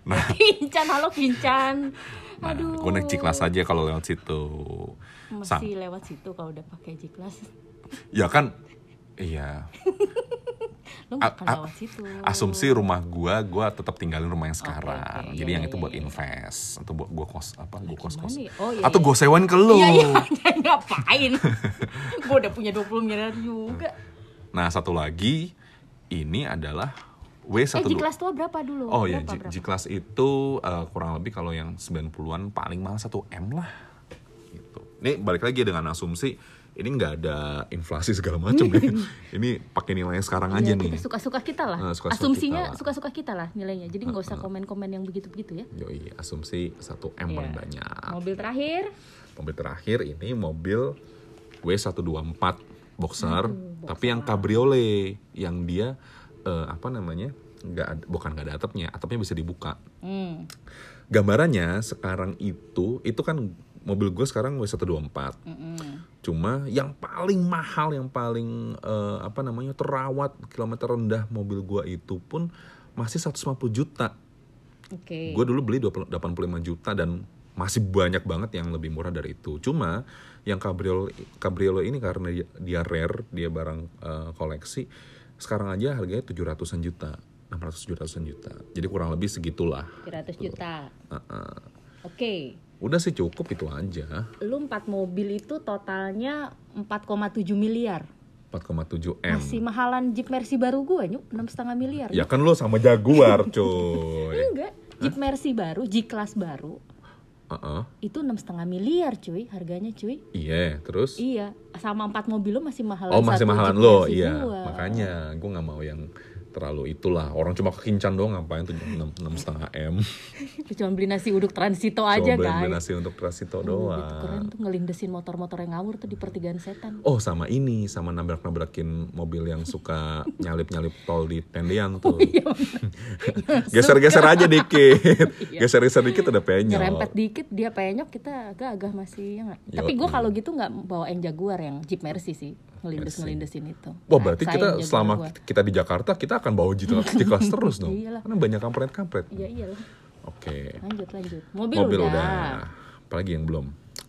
Nah. Kincan halo kincan. Nah aduh. gue naik ciklas aja kalau lewat situ. Masih lewat situ kalau udah pakai J-Class ya kan iya akan lewat situ asumsi rumah gua gua tetap tinggalin rumah yang sekarang oke. jadi Iya, yang iya, itu iya, buat iya. invest atau buat gua kos apa gua kos kos? Oh, iya, atau iya. gua sewain ke lu iya iya ngapain gue udah punya 20 miliar juga nah satu lagi ini adalah W eh satu J-Class tua berapa dulu Oh ya, berapa, berapa? G class itu uh, kurang lebih kalau yang 90-an paling mahal 1 M lah. Gitu. Ini balik lagi dengan asumsi ini nggak ada inflasi segala macam ya. Ini pakai nilai sekarang aja Iya, nih. suka-suka kita lah suka-suka asumsinya kita lah. suka-suka kita lah nilainya jadi nggak usah komen-komen yang begitu-begitu ya Yoi, asumsi 1 M paling Iya. banyak. mobil terakhir Mobil terakhir ini mobil W124 boxer, tapi yang cabriolet yang dia eh, apa namanya nggak bukan nggak ada atapnya atapnya bisa dibuka Hmm. gambarannya sekarang itu itu kan mobil gue sekarang W124 Mm-mm. cuma yang paling mahal yang paling eh, apa namanya terawat kilometer rendah mobil gue itu pun masih 150 juta Oke. gue dulu beli 20 85 juta dan masih banyak banget yang lebih murah dari itu cuma yang cabriolet cabriolet ini karena dia, dia rare dia barang eh, koleksi sekarang aja harganya 700-an juta 600 700-an juta jadi kurang lebih segitulah 300 juta. Heeh. Oke. Udah sih cukup itu aja Lu empat mobil itu totalnya 4,7 miliar. 4,7 m Masih mahalan Jeep Mercy baru gua nyuk, enam setengah miliar. ya kan lo sama Jaguar coy Enggak, Jeep Mercy baru, G-Class baru, Heeh. itu enam setengah miliar cuy, harganya cuy. iya terus Iya, sama empat mobil lo masih mahalan. Oh masih mahalan lo, iya. gua. Makanya gue nggak mau yang terlalu itulah. Orang cuma kekincan doang ngapain tuh enam enam setengah m. Cuma beli nasi uduk transito aja Coba beli nasi untuk transito Oh, doang. itu keren tuh ngelindesin motor-motor yang ngawur tuh di pertigaan setan. Oh sama ini, sama nabrak-nabrakin mobil yang suka nyalip-nyalip tol di tendean tuh. Iya, Geser-geser aja dikit. Iya. Geser-geser dikit udah penyok. Nyerempet dikit dia penyok kita agak-agak masih ya? Tapi gue kalau gitu nggak bawain Jaguar yang Jeep Mercy sih ngelindes ngelindesin itu. Wah Nah, berarti sayang kita selama gua. kita di Jakarta kita akan bawa G-Class terus dong. Iyalah. Karena banyak kampret-kampret. Iya iyalah. Oke. Lanjut lanjut. Mobil, Mobil udah. udah. Apalagi yang belum.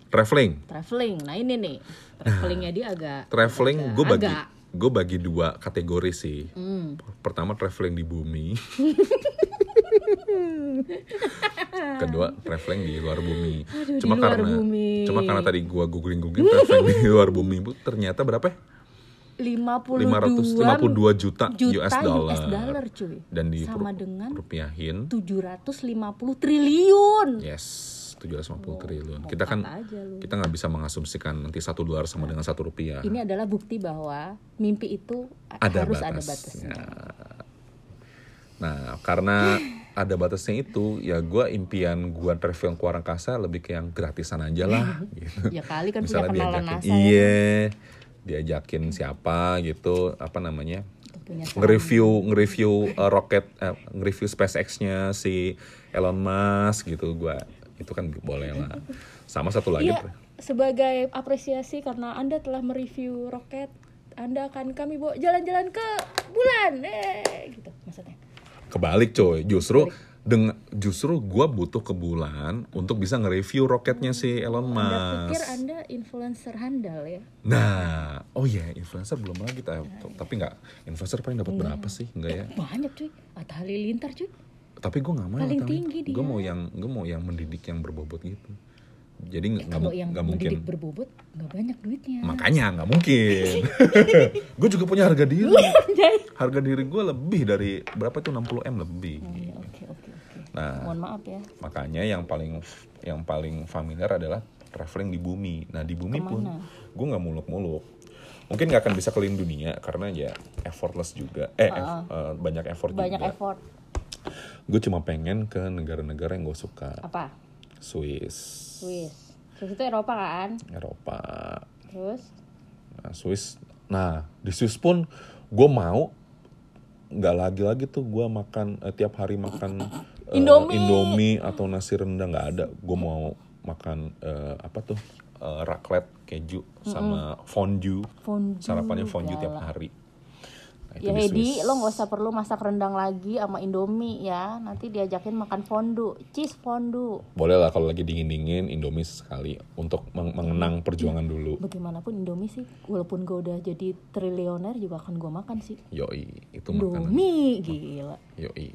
Traveling. Traveling. Nah ini nih travelingnya dia agak. Traveling gue bagi agak. gue bagi dua kategori sih. Hmm. Pertama traveling di bumi. Kedua traveling di luar bumi. Aduh, cuma luar karena bumi. cuma karena tadi gua googling googling traveling di luar bumi bu ternyata berapa? ya? 52 552 juta, juta US dollar. US dollar cuy. Dan di sama dengan rupiahin 750 triliun. yes 750 triliun. Kita kan kita nggak bisa mengasumsikan nanti satu dolar sama dengan satu rupiah. Ini adalah bukti bahwa mimpi itu ada harus ada batasnya. batasnya. Nah, karena ada batasnya itu, ya gue impian gue traveling ke luar angkasa lebih ke yang gratisan aja lah. gitu. Ya kali kan punya Misalnya kenalan diajakin, NASA ya. iya, diajakin siapa gitu, apa namanya, Punya nge-review nge-review uh, roket, uh, nge-review SpaceX-nya si Elon Musk gitu, gue itu kan boleh lah. Sama satu lagi, Iya, sebagai apresiasi karena Anda telah mereview roket, Anda akan kami bawa jalan-jalan ke bulan. Eh, gitu maksudnya. Kebalik coy, justru dengan justru gue butuh ke bulan untuk bisa nge-review roketnya si Elon Anda Musk. pikir Anda influencer handal ya? Nah, oh iya influencer belum lagi ta- tapi nggak influencer paling dapat berapa sih? Enggak ya. Banyak cuy. Atta Halilintar cuy. Tapi gue nggak mau. Paling tinggi dia. Gue mau yang gue mau yang mendidik yang berbobot gitu. Jadi nggak Eh, Kalau yang mungkin. berbobot nggak banyak duitnya. Makanya nggak mungkin. gue juga punya harga diri. harga diri gue lebih dari berapa itu 60 m lebih. Iya, Oke oke oke. Nah, Mohon maaf ya. makanya yang paling yang paling familiar adalah traveling di bumi. Nah di bumi pun Ke mana? gue nggak muluk-muluk. Mungkin nggak akan bisa keliling dunia karena ya effortless juga. Eh eff- eh, banyak effort Banyak juga. effort. Gue cuma pengen ke negara-negara yang gue suka. Apa? Swiss, Swiss. Swiss itu Eropa kan? Eropa. Terus Nah, Swiss. Nah di Swiss pun gue mau nggak lagi-lagi tuh gue makan eh, tiap hari makan eh, Indomie. Indomie atau nasi rendang nggak ada. Gue mau makan eh, apa tuh eh, raclette keju sama fondue. fondue. Sarapannya fondue tiap gala. hari. Nah, Ya di Hedi, Swiss. lo nggak usah perlu masak rendang lagi sama Indomie ya. Nanti diajakin makan fondue, cheese fondue. Boleh lah kalau lagi dingin-dingin Indomie sekali untuk meng- mengenang perjuangan dulu. Bagaimanapun Indomie sih, walaupun gue udah jadi triliuner juga akan gue makan sih. Yoi, itu makanan. Indomie, gila. Yoi.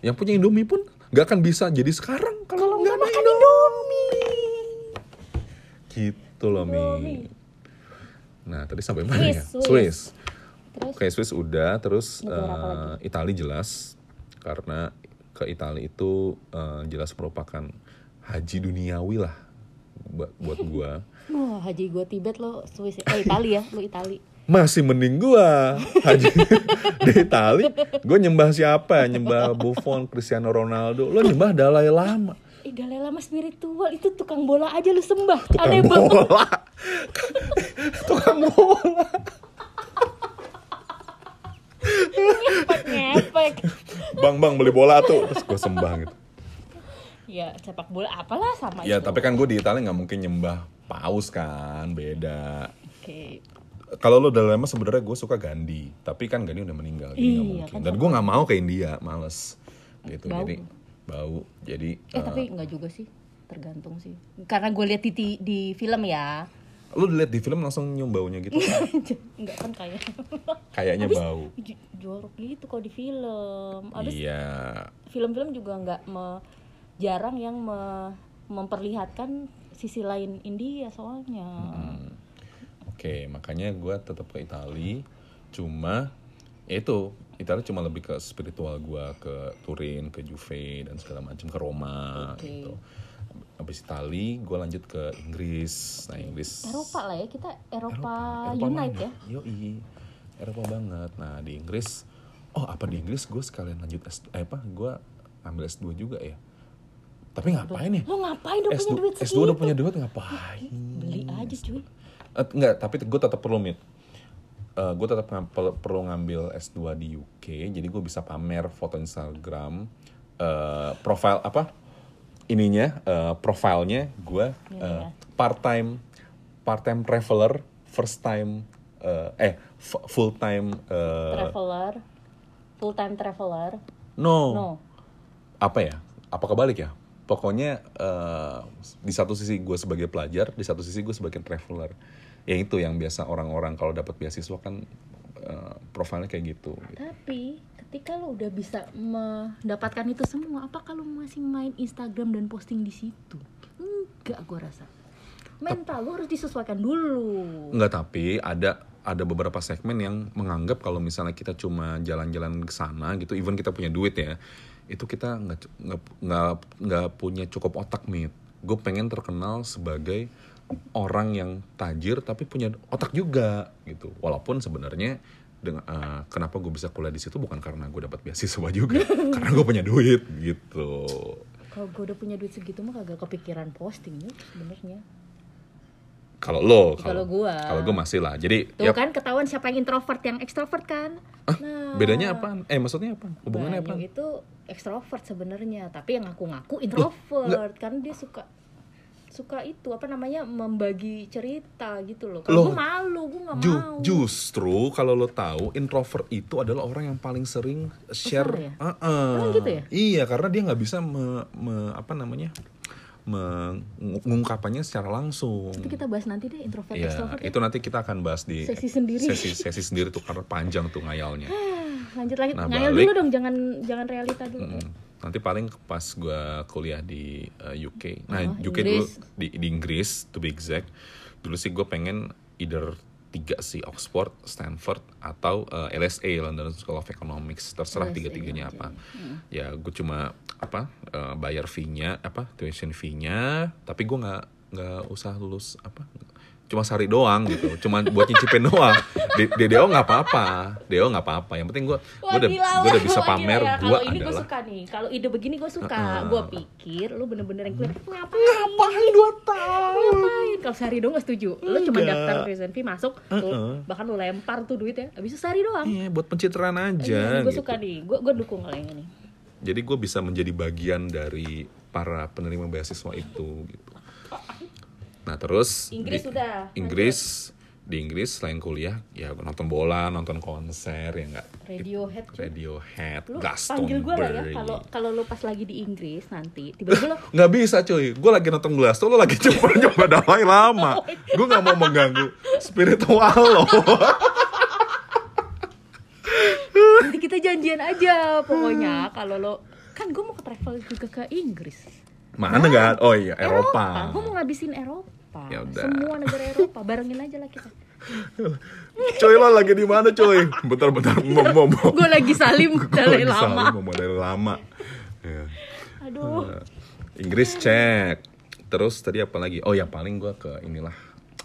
Yang punya Indomie pun nggak akan bisa jadi sekarang kalau nggak makan Indomie. Gitu loh Mi. Indomie. Nah tadi sampai mana ya? Swiss, Swiss. Terus Oke Swiss udah, terus apa eh, Itali jelas karena ke Itali itu eh, jelas merupakan haji duniawi lah buat buat gua. wah haji gue Tibet lo Swiss, eh Itali ya, lo Itali. Masih mending gua haji di Itali. Gua nyembah siapa? Nyembah Buffon, Cristiano Ronaldo. Lo nyembah Dalai Lama. Eh Dalai Lama spiritual itu tukang bola aja lu sembah. Tukang Aneh bola. Tukang bola. Respect bang bang beli bola tuh. Terus gue sembah gitu. Ya sepak bola apalah sama ya itu. tapi kan gue di Italia nggak mungkin nyembah paus kan beda. Oke. Kalau lo udah lama sebenarnya gue suka Gandhi tapi kan Gandhi udah meninggal jadi nggak Iya, mungkin. kan dan gue nggak mau ke India males. Gitu Bau. jadi bau. Jadi eh eh, tapi nggak juga sih tergantung sih. Karena gue lihat di, di di film ya lo lihat di film langsung nyium baunya gitu nggak kan kayak kayaknya Habis bau jorok gitu kalau di film abis iya film-film juga nggak me- jarang yang me- memperlihatkan sisi lain India soalnya Hmm. Oke, makanya gue tetap ke Itali. Cuma ya itu Italia cuma lebih ke spiritual gue ke Turin, ke Juve dan segala macam ke Roma Oke. gitu. Habis Itali, gue lanjut ke Inggris. Nah Inggris. Eropa lah ya kita Eropa, Eropa Unite ya Yoi, Eropa banget. Nah di Inggris, oh apa di Inggris gue sekalian lanjut S, eh apa? Gue ambil S2 juga ya. Tapi ngapain ya? lo ngapain dong punya S2, duit S2 segitu udah punya duit ngapain? beli aja cuy Eh, enggak, tapi gue tetap perlu mit. gue tetap ngam- pel- perlu ngambil S2 di UK, jadi gue bisa pamer foto Instagram, eh profile apa? Ininya, eh, profilnya gue Iya, iya. part time part time traveler, first time eh, eh full time traveler full time traveler no, no apa ya? Apa kebalik ya? Pokoknya eh, di satu sisi gue sebagai pelajar, di satu sisi gue sebagai traveler. Ya itu yang biasa orang-orang kalau dapat beasiswa kan eh, profilnya kayak gitu. tapi ketika lo udah bisa mendapatkan itu semua apa kalau masih main Instagram dan posting di situ enggak gue rasa mental lo harus disesuaikan dulu Enggak tapi ada ada beberapa segmen yang menganggap kalau misalnya kita cuma jalan-jalan ke sana gitu, even kita punya duit ya, itu kita nggak nggak nggak punya cukup otak mit. Gue pengen terkenal sebagai orang yang tajir tapi punya otak juga gitu. Walaupun sebenarnya dengan eh, kenapa gue bisa kuliah di situ bukan karena gue dapat beasiswa juga, karena gue punya duit gitu. kalau gue udah punya duit segitu mah kagak kepikiran posting yuk sebenarnya Kalau lo, Kalau gua. kalau gue masih lah. Jadi tuh ya, kan ketahuan siapa yang introvert yang ekstrovert kan nah bedanya apa? Eh maksudnya apa? Hubungannya apa? Itu ekstrovert sebenarnya tapi yang ngaku-ngaku introvert kan dia suka suka itu apa namanya membagi cerita gitu loh kalau gue malu gue nggak Ju- mau justru kalau lo tahu introvert itu adalah orang yang paling sering share. ya? Uh-uh. Emang gitu ya? Iya karena dia nggak bisa me, me- apa namanya mengungkapannya secara langsung. itu kita bahas nanti deh introvert Ya, ekstrovert ya. itu nanti kita akan bahas di Sesi sendiri. Sesi, sesi sendiri tuh karena panjang tuh ngayalnya. Lanjut lagi Nah, ngayal balik. dulu dong jangan jangan realita dulu Mm. Nanti paling pas gue kuliah di uh, UK. Nah, Oh, UK Inggris. dulu di, di Inggris to be exact. Dulu sih gue pengen either tiga sih Oxford, Stanford atau uh, LSE London School of Economics. Terserah LSE tiga-tiganya aja. apa. Ya gue cuma apa uh, bayar fee-nya apa tuition fee-nya, tapi gue nggak nggak usah lulus apa cuma sehari doang gitu. Cuma buat nyicipin doang. Di DO nggak apa-apa. DO nggak apa-apa. Yang penting gue gue udah gue udah bisa pamer gue ini gue adalah suka nih. Kalau ide begini gue suka. Gue pikir lu bener-bener yang clear ngapain? Ngapain dua tahun? Ngapain? Kalau sehari doang gak setuju. Lu cuma daftar tuition fee masuk lu- bahkan lu lempar tuh duitnya. Abis itu sehari doang. Iya, buat pencitraan aja. gue gitu. suka nih. Gue gue dukung kalau yang ini. Jadi gue bisa menjadi bagian dari para penerima beasiswa itu gitu. Nah terus Inggris di, udah, Inggris di Inggris selain kuliah ya nonton bola, nonton konser ya enggak. Radiohead cuy. Radiohead, lu panggil gue lah ya kalau kalau lu pas lagi di Inggris nanti tiba-tiba lu nggak bisa cuy, gue lagi nonton Glastonbury, lo lagi coba coba Dalai Lama. Gue nggak mau mengganggu spiritual lo. nanti kita janjian aja pokoknya kalau lo kan gue mau ke travel juga ke Inggris Mana nggak? Oh iya Eropa. gue mau ngabisin Eropa Ya udah. semua negara Eropa barengin aja lah kita Coy lo lagi di mana coy? Bentar-bentar mau mau mau. gue lagi salim dari lama mau dari lama. Ya. aduh Eh, Inggris cek. Terus tadi apa lagi? Oh ya paling gua ke inilah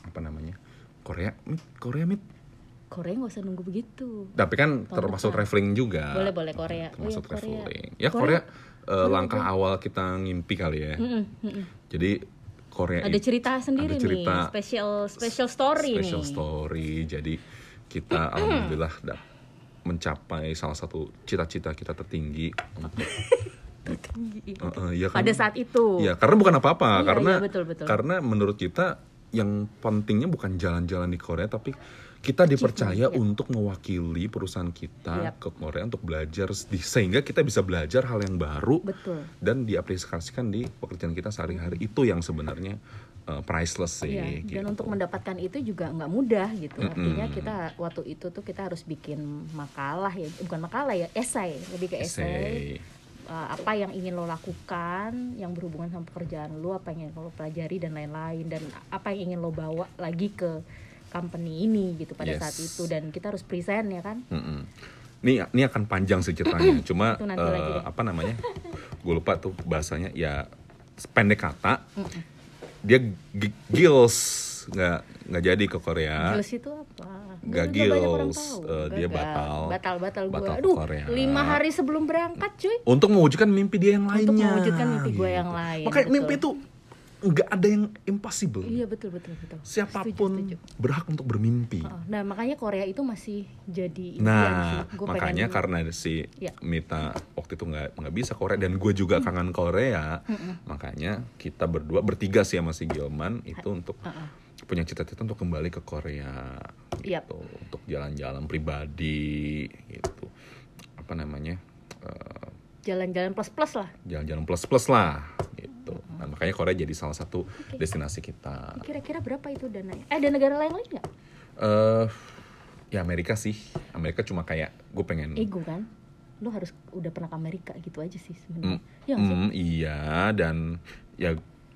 apa namanya? Korea, mit, Korea mit. Korea nggak usah nunggu begitu Tapi kan termasuk traveling juga. boleh boleh Korea oh, Termasuk iya, Korea. traveling. Ya Korea, eh, langkah awal kita ngimpi kali ya. Mm-mm, mm-mm. Jadi Korea ada cerita sendiri ada cerita nih special special story special nih story. Jadi kita alhamdulillah dap- mencapai salah satu cita-cita kita tertinggi untuk Tertinggi. Eh, eh, ya kan? pada saat itu Ya, karena bukan Iya, apa-apa, karena iya, betul, betul. karena menurut kita yang pentingnya bukan jalan-jalan di Korea, tapi kita dipercaya untuk mewakili perusahaan kita Yap. ke Korea untuk belajar sehingga kita bisa belajar hal yang baru betul dan diaplikasikan di pekerjaan kita sehari-hari itu yang sebenarnya uh, priceless sih. Iya, gitu. dan untuk mendapatkan itu juga nggak mudah gitu. Mm-mm. Artinya kita waktu itu tuh kita harus bikin makalah ya, bukan makalah ya, esai, lebih ke esai. Essay. Uh, apa yang ingin lo lakukan, yang berhubungan sama pekerjaan lo, apa yang ingin lo pelajari dan lain-lain, dan apa yang ingin lo bawa lagi ke company ini gitu pada Yes. saat itu dan kita harus present ya kan. Mm-mm. Ini ini akan panjang sih ceritanya. Cuma lagi deh. apa namanya? Gue lupa tuh bahasanya. Ya pendek kata. Dia gi- nggak nggak jadi ke Korea. Gils itu apa? Orang gils, eh, dia batal. Batal-batal gue. Batal ke Aduh, Korea. lima hari sebelum berangkat cuy. Untuk mewujudkan mimpi dia yang lainnya. Untuk mewujudkan mimpi gue yang lain, Makanya betul. mimpi itu nggak ada yang impossible. Iya betul betul betul. Siapa pun Setuju, setuju. berhak untuk bermimpi. Oh, Nah makanya Korea itu masih jadi Nah, sih. Gua makanya karena si Ya. Mita waktu itu nggak nggak bisa Korea dan gue juga kangen Korea, makanya kita berdua bertiga sih sama si Gilman itu untuk Uh-uh. Punya cita-cita untuk kembali ke Korea, Yap. gitu, untuk jalan-jalan pribadi, gitu, apa namanya, eh, jalan-jalan plus plus lah. jalan-jalan plus-plus lah, gitu. Nah, makanya Korea jadi salah satu destinasi kita. Kira-kira berapa itu dananya? Eh ada negara lain lain nggak? eh ya Amerika sih, Amerika cuma kayak gue pengen Ego kan? Lo harus udah pernah ke Amerika gitu aja sih Mm, sebenarnya. Nggak sih? mm, iya dan ya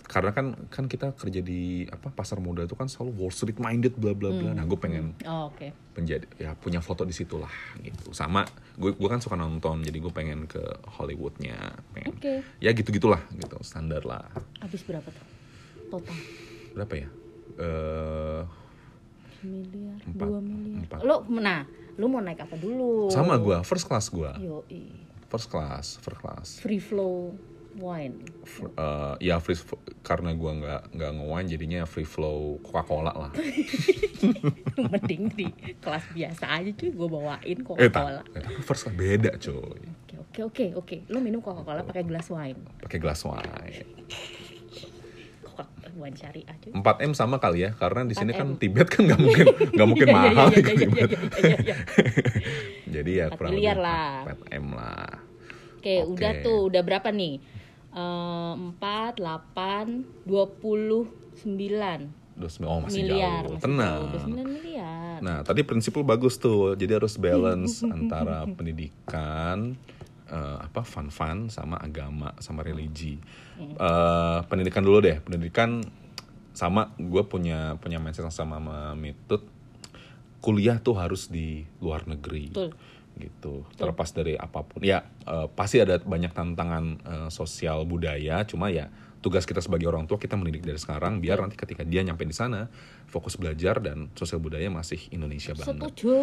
karena kan kan kita kerja di apa pasar modal itu kan selalu Wall Street minded bla bla bla. Nah, gue pengen Oh, Oke. menjadi ya punya foto di situ lah gitu. Sama gue gue kan suka nonton jadi gue pengen ke Hollywoodnya, pengen Oke. ya gitu gitulah gitu standar lah. Habis berapa tuh? Total Berapa ya? Eh miliar, Empat. dua miliar. Empat. Lo, nah, lo mau naik apa dulu? sama gue first class gue Yo, first class first class. free flow wine. Eh, ya free karena gue nggak nggak nge-wine jadinya free flow Coca Cola lah. Mending di kelas biasa aja cuy, gue bawain Eh, Coca-Cola. tak, eh, tapi first beda coy. Oke oke oke oke. Lo minum Coca-Cola pakai gelas wine. Pakai gelas wine. Coca wine syariah cuy. 4 m sama kali ya, karena di sini kan 4M. Tibet kan nggak mungkin nggak mungkin mahal di Tibet. Jadi ya 4 kurang miliar lebih lah. 4 m lah. Oke, Oke. udah tuh, udah berapa nih? Empat, delapan, dua puluh sembilan oh masih miliar. jauh. masih Tenang. jauh. Miliar. Nah, tadi prinsip lu bagus tuh. Jadi harus balance antara pendidikan eh, apa fun-fun sama agama sama religi. Eh, pendidikan dulu deh. Pendidikan sama gue punya punya mindset yang sama sama Mitut. Kuliah tuh harus di luar negeri. Betul. Gitu terlepas dari apa pun ya eh, pasti ada banyak tantangan eh, sosial budaya cuma ya tugas kita sebagai orang tua kita mendidik dari sekarang biar nanti ketika dia nyampe di sana fokus belajar dan sosial budaya masih Indonesia banget Setuju.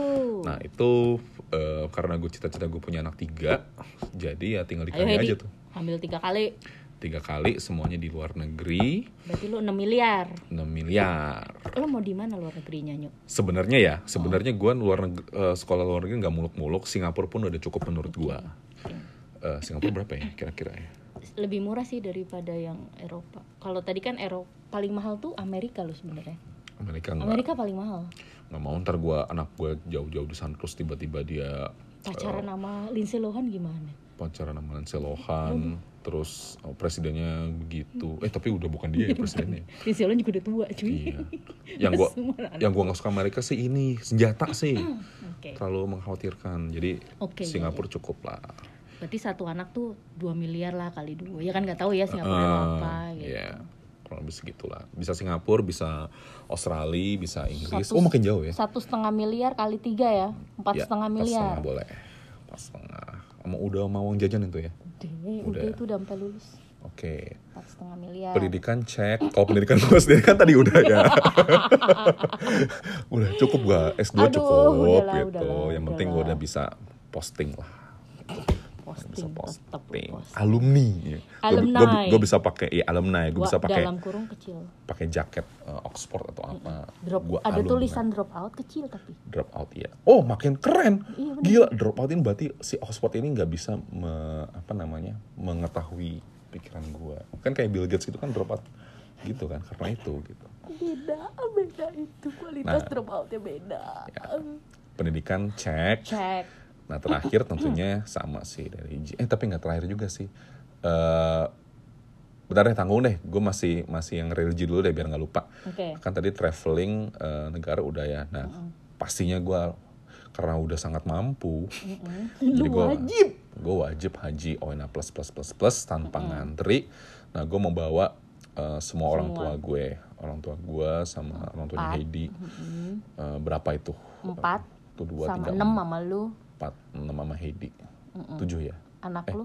nah itu eh, karena gue cita-cita gue punya anak tiga jadi ya tinggal dikali Hedi, aja tuh ambil tiga kali. Tiga kali semuanya di luar negeri Berarti lu 6 miliar. 6 miliar Lo mau di mana luar negerinya, Nyuk? sebenarnya ya sebenarnya gue luar neg- eh, sekolah luar negeri nggak muluk-muluk Singapura pun udah cukup menurut gue Eh, Singapura berapa ya kira-kira ya Lebih murah sih daripada yang Eropa. Kalau tadi kan Eropa paling mahal tuh Amerika lo sebenarnya. Amerika nggak Amerika paling mahal. nggak mau ntar gue anak gue jauh-jauh di sana terus tiba-tiba dia Pacaran sama Lindsay Lohan gimana? pacaran sama Lindsay Lohan terus oh, presidennya begitu eh tapi udah bukan dia ya presidennya Lohan juga udah tua, cuy. iya yang anak. yang gue nggak suka Amerika sih ini senjata sih Oke. terlalu mengkhawatirkan jadi Oke, iya, Singapura cukup lah Berarti satu anak tuh 2 miliar lah kali dua. Ya kan nggak tahu ya Singapura Eh, apa gitu. Iya, kurang lebih segitulah. Bisa Singapura, bisa Australia, bisa Inggris. Satu- oh makin jauh ya? Satu setengah miliar kali tiga ya, empat Ya, setengah miliar. setengah boleh. Empat setengah. Sama udah mau uang jajan itu ya? Udah, Udah. udah itu udah sampai lulus. Oke. Empat setengah miliar. Pendidikan cek. Kalau pendidikan gue sendiri kan tadi udah ya. udah cukup gak? S2 Aduh, cukup udahlah, gitu. udahlah, Yang penting gue udahlah. udah bisa posting lah. Posting posting, bisa tetap posting. posting. Alumni. ya. Alumni. Gue bisa pakai ya alumni, gue bisa pakai dalam kurung kecil. pakai jaket eh, Oxford atau apa. Drop Gua ada alumni. tulisan drop out kecil tapi. drop out ya. Oh, makin keren. Iya, bener. Gila, drop out ini berarti si Oxford ini nggak bisa me- apa namanya? mengetahui pikiran gua. Kan kayak Bill Gates itu kan drop out gitu kan karena itu gitu. Beda, beda itu kualitas Nah. drop outnya beda. Ya. Pendidikan cek. Cek. Nah, terakhir tentunya sama sih dari eh tapi nggak terakhir juga sih. Eh bentar deh tanggung deh, gue masih masih yang religi dulu deh biar nggak lupa. Oke. kan tadi traveling eh, negara udah ya. Nah pastinya gue karena udah sangat mampu Lu gua- wajib. gue wajib haji. ONA plus plus plus plus tanpa ngantri. Nah gue mau bawa eh, semua orang Semua. tua gue. Orang tua gue sama orang tuanya Empat. Heidi Eh, berapa itu? Empat. tuh dua Sama tiga enam sama lu, empat enam sama Heidi tujuh ya anak Eh. lu.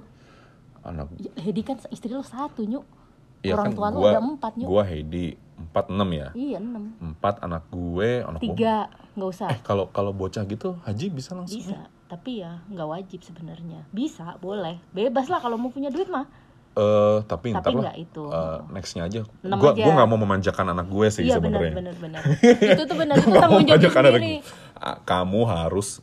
anak Ya, Hedi kan istri lu satu, Nyuk. ya Orang kan tua lu gua- ada empat, Nyuk. gue Heidi empat enam ya Iya, enam. empat anak gue anak gue Tiga, nggak usah. Eh kalau kalau bocah gitu haji bisa langsung. Bisa, tapi ya nggak wajib sebenarnya. Bisa, boleh. Bebas lah kalau mau punya duit mah. Eh tapi, Tapi ntar lah. itu. eh, nextnya aja. Enam Gua aja. gua nggak mau memanjakan anak gue sih Iya benar sebenarnya. benar benar. itu tuh benar itu Gua tanggung jawab sendiri. gue. Kamu harus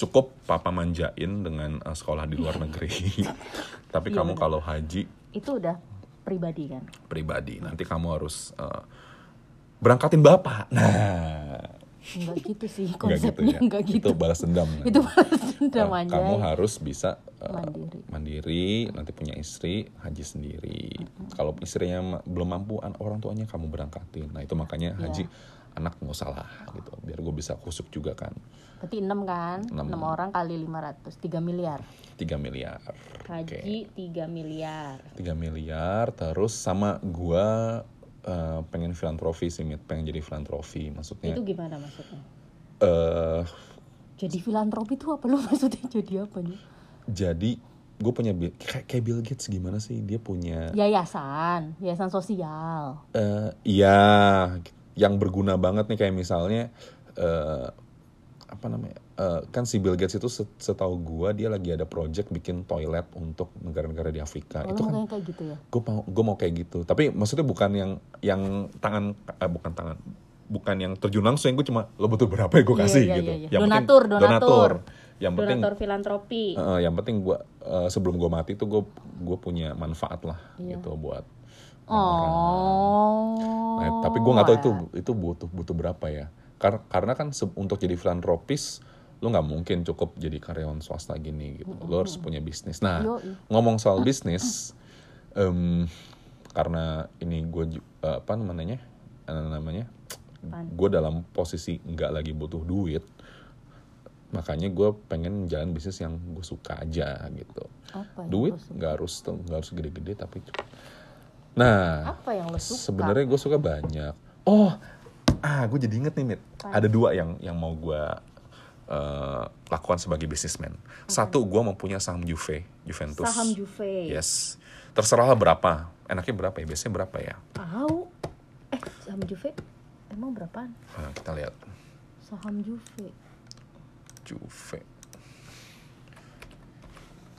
cukup papa manjain dengan eh, sekolah di luar negeri. tapi Iya, kamu kalau haji Itu udah pribadi kan. pribadi nanti kamu harus eh, berangkatin bapak. Nah, Enggak gitu sih konsepnya ya. enggak gitu. Itu balas dendam. Itu balas dendam aja. kamu harus bisa eh, Mandiri. mandiri, nanti punya istri haji sendiri. Kalau istrinya belum mampu, an- orang tuanya kamu berangkatin. Nah itu makanya Iya. haji anak nggak salah gitu, biar gue bisa kusuk juga kan. Berarti 6 kan? Enam. 6 orang kali 500, 3 miliar. 3 miliar. Haji 3 miliar. 3 miliar, terus sama gua eh, pengen filantropi sih, Mit. pengen jadi filantropi. Maksudnya, Itu gimana maksudnya? eh Jadi filantropi itu apa lu maksudnya jadi apa nih? jadi gue punya kayak kayak Bill Gates gimana sih? Dia punya Yayasan, yayasan sosial. eh iya yang berguna banget nih kayak misalnya eh apa namanya eh, kan si Bill Gates itu set- setahu gua dia lagi ada project bikin toilet untuk negara-negara di Afrika Oh, itu kan kayak gitu ya? gue mau gue mau kayak gitu tapi maksudnya bukan yang yang tangan eh, bukan tangan bukan yang terjun langsung gue cuma lo butuh berapa ya gue Iya, kasih iya, gitu iya, iya. Yang penting- Donatur, donatur. yang penting Donatur filantropi. eh, yang penting gua eh, sebelum gue mati tuh gue gue punya manfaat lah Iya. gitu buat Oh. Nah, tapi gue nggak tahu itu itu butuh butuh berapa ya. Karena karena kan untuk jadi filantropis lu nggak mungkin cukup jadi karyawan swasta gini gitu. Lu harus punya bisnis. Nah, ngomong soal bisnis, em, karena ini gue apa namanya eh, namanya, gue dalam posisi nggak lagi butuh duit, makanya gue pengen jalan bisnis yang gue suka aja gitu. Apa Duit nggak harus nggak harus gede-gede tapi Nah, Apa yang lo suka? sebenarnya gue suka banyak. Oh, ah, gue jadi inget nih, Mit. Ada dua yang yang mau gue eh, lakukan sebagai bisnismen. Satu, gue mau punya saham Juve, Juventus. Saham Juve. Yes. Terserah lah berapa. Enaknya berapa ya? Biasanya berapa ya? Tahu. Eh, saham Juve emang berapaan? Nah, kita lihat. Saham Juve. Juve.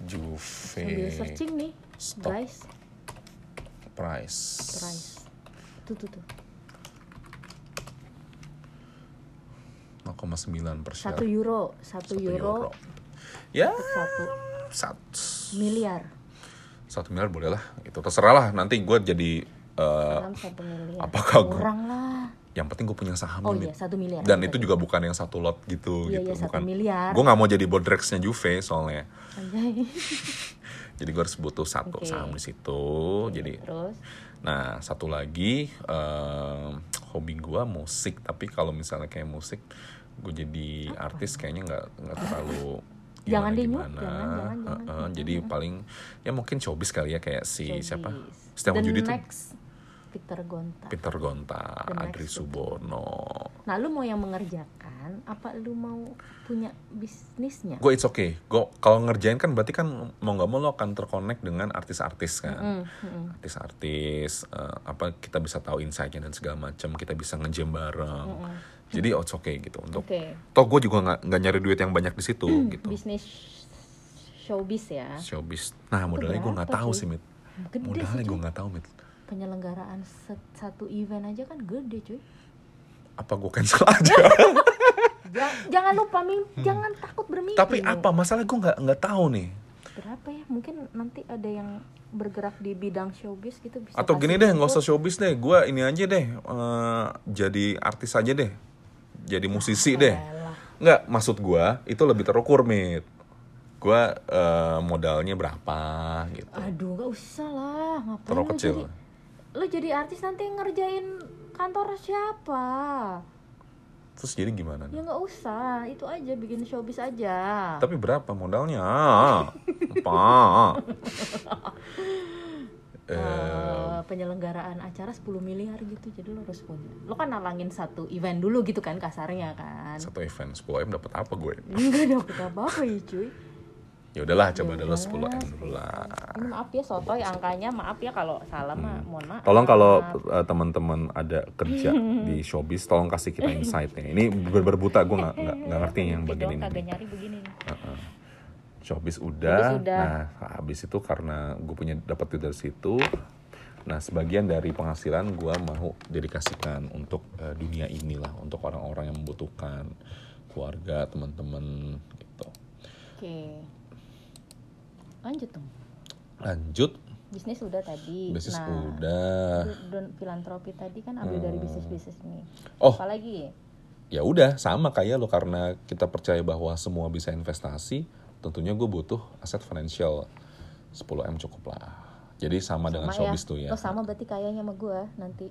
Juve. Sambil searching nih, Stock. guys. Price. Price. Tuh tuh tuh. 0,9 per share. Satu euro, satu, Satu euro, Ya, satu satu. miliar. satu miliar boleh lah itu terserah lah nanti gue jadi eh, satu miliar. apakah gua- Kurang lah. yang penting gue punya saham Oh iya, satu miliar. dan itu juga bukan yang satu lot gitu Iya, gitu iya, satu bukan miliar. gue nggak mau jadi bodrexnya Juve soalnya jadi gue harus butuh satu Oke. saham di situ jadi Terus nah satu lagi em, hobi gue musik tapi kalau misalnya kayak musik gue jadi artis kayaknya nggak nggak terlalu Jangan deh. Jangan, jangan, jangan, Heeh, jangan, jadi paling ya mungkin showbiz kali ya kayak si showbiz. siapa The Judi tuh Peter Gonta. Peter Gonta, The Adri. Subono. Nah, lu mau yang mengerjakan apa lu mau punya bisnisnya? Gue it's okay. Gue kalau ngerjain kan berarti kan mau nggak mau lo akan terkonek dengan artis-artis kan. Mm, mm. Artis-artis eh, apa kita bisa tahu insight-nya dan segala macam. Kita bisa ngejam bareng. Jadi oh, it's okay gitu untuk. Oke. Toh gue juga nggak nggak nyari duit yang banyak di situ gitu. Bisnis showbiz ya. showbiz. Nah modalnya gue nggak tahu sih? mit. Gede Modalnya gue nggak tahu mit. Penyelenggaraan satu event aja kan gede cuy. Apa gue cancel aja? Ja- jangan lupa mimpi, jangan takut bermimpi. Hmm. Tapi apa masalah gue nggak nggak tahu nih. Berapa ya? Mungkin nanti ada yang bergerak di bidang showbiz gitu bisa. Atau gini deh, nggak usah showbiz deh. Gue ini aja deh, eh, jadi artis aja deh, jadi musisi deh. Nggak, maksud gue itu lebih terukur mit. Gue eh, modalnya berapa gitu. Aduh, nggak usah lah. Ngapain Terlalu lu kecil. jadi lu jadi artis nanti ngerjain kantor siapa? Terus jadi gimana? Ya nih? nggak usah, itu aja bikin showbiz aja. Tapi berapa modalnya? Apa? Eh, Eh, penyelenggaraan acara 10 miliar gitu jadi lo harus punya lo kan nalangin satu event dulu gitu kan kasarnya kan satu event 10 m dapat apa gue? enggak dapet apa-apa ya cuy Ya udahlah, coba dulu Yaudah, 10 m dulu lah. ini maaf ya sotoy angkanya maaf ya kalau salah mah mohon maaf Hmm. Tolong kalau uh, teman-teman ada kerja di showbiz, tolong kasih kita insight-nya. Ini bener buta, gue nggak nggak ngerti yang Gitu bagian doang, kagak nyari begini nih. Heeh. Showbiz udah, Showbiz udah. nah habis itu karena gue punya dapat dari situ, nah sebagian dari penghasilan gue mau dedikasikan untuk uh, dunia inilah, untuk orang-orang yang membutuhkan, keluarga, teman-teman gitu. oke lanjut dong. Lanjut, bisnis udah tadi. Bisnis nah udah. don filantropi tadi kan ambil dari bisnis bisnis ini Oh. apalagi? Ya udah sama kayak lo karena kita percaya bahwa semua bisa investasi tentunya gue butuh aset financial. 10 m cukup lah. Jadi sama, dengan showbiz tuh ya. Lo sama berarti kayaknya sama gue nanti.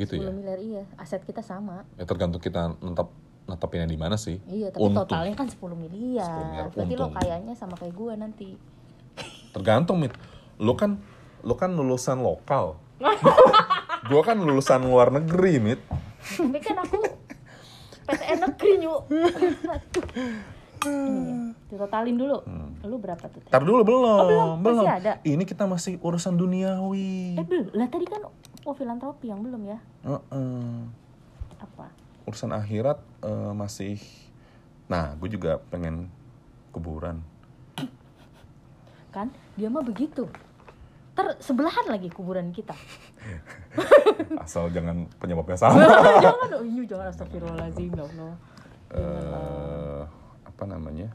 Gitu 10 ya miliar iya. Aset kita sama. Ya tergantung kita netap netapinnya di mana sih Iya, tapi Untung. totalnya kan 10 miliar. 10 miliar, Berarti lo untung. kayaknya sama kayak gue nanti. tergantung mit lo kan lo kan lulusan lokal gue kan lulusan luar negeri mit tapi kan aku PTN negeri nyuk. Ini, ditotalin dulu. Lu berapa tuh? Ntar dulu belum Oh, belum? Masih ada? ini kita masih urusan duniawi Eh belum. Lah tadi kan oh filantropi yang belum ya? Heeh. Apa? urusan akhirat eh, masih nah gue juga pengen kuburan Kan dia mah begitu. Ter sebelahan lagi kuburan kita. asal jangan penyebabnya sama jangan, oh iya jangan astagfirullahaladzim ya Allah. eh apa namanya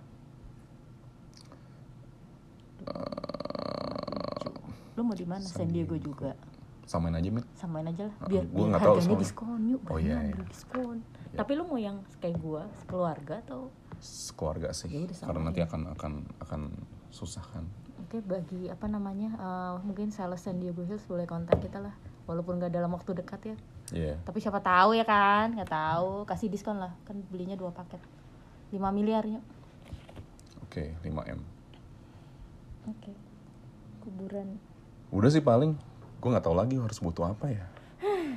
Lu mau di mana? San Diego juga. samain aja mit samain aja lah Ah, biar, biar nggak tahu soalnya. diskon yuk Oh, iya, iya. diskon tapi lu mau yang kayak gua sekeluarga atau? Keluarga sih Ya karena nanti akan akan akan susah kan. Oke bagi apa namanya eh, mungkin sales San Diego Hills boleh kontak kita lah walaupun nggak dalam waktu dekat ya. Iya. Tapi siapa tahu ya kan nggak tahu kasih diskon lah kan belinya dua paket. 5 miliar yuk. Oke 5 m. Oke kuburan. Udah sih paling gue nggak tahu lagi harus butuh apa ya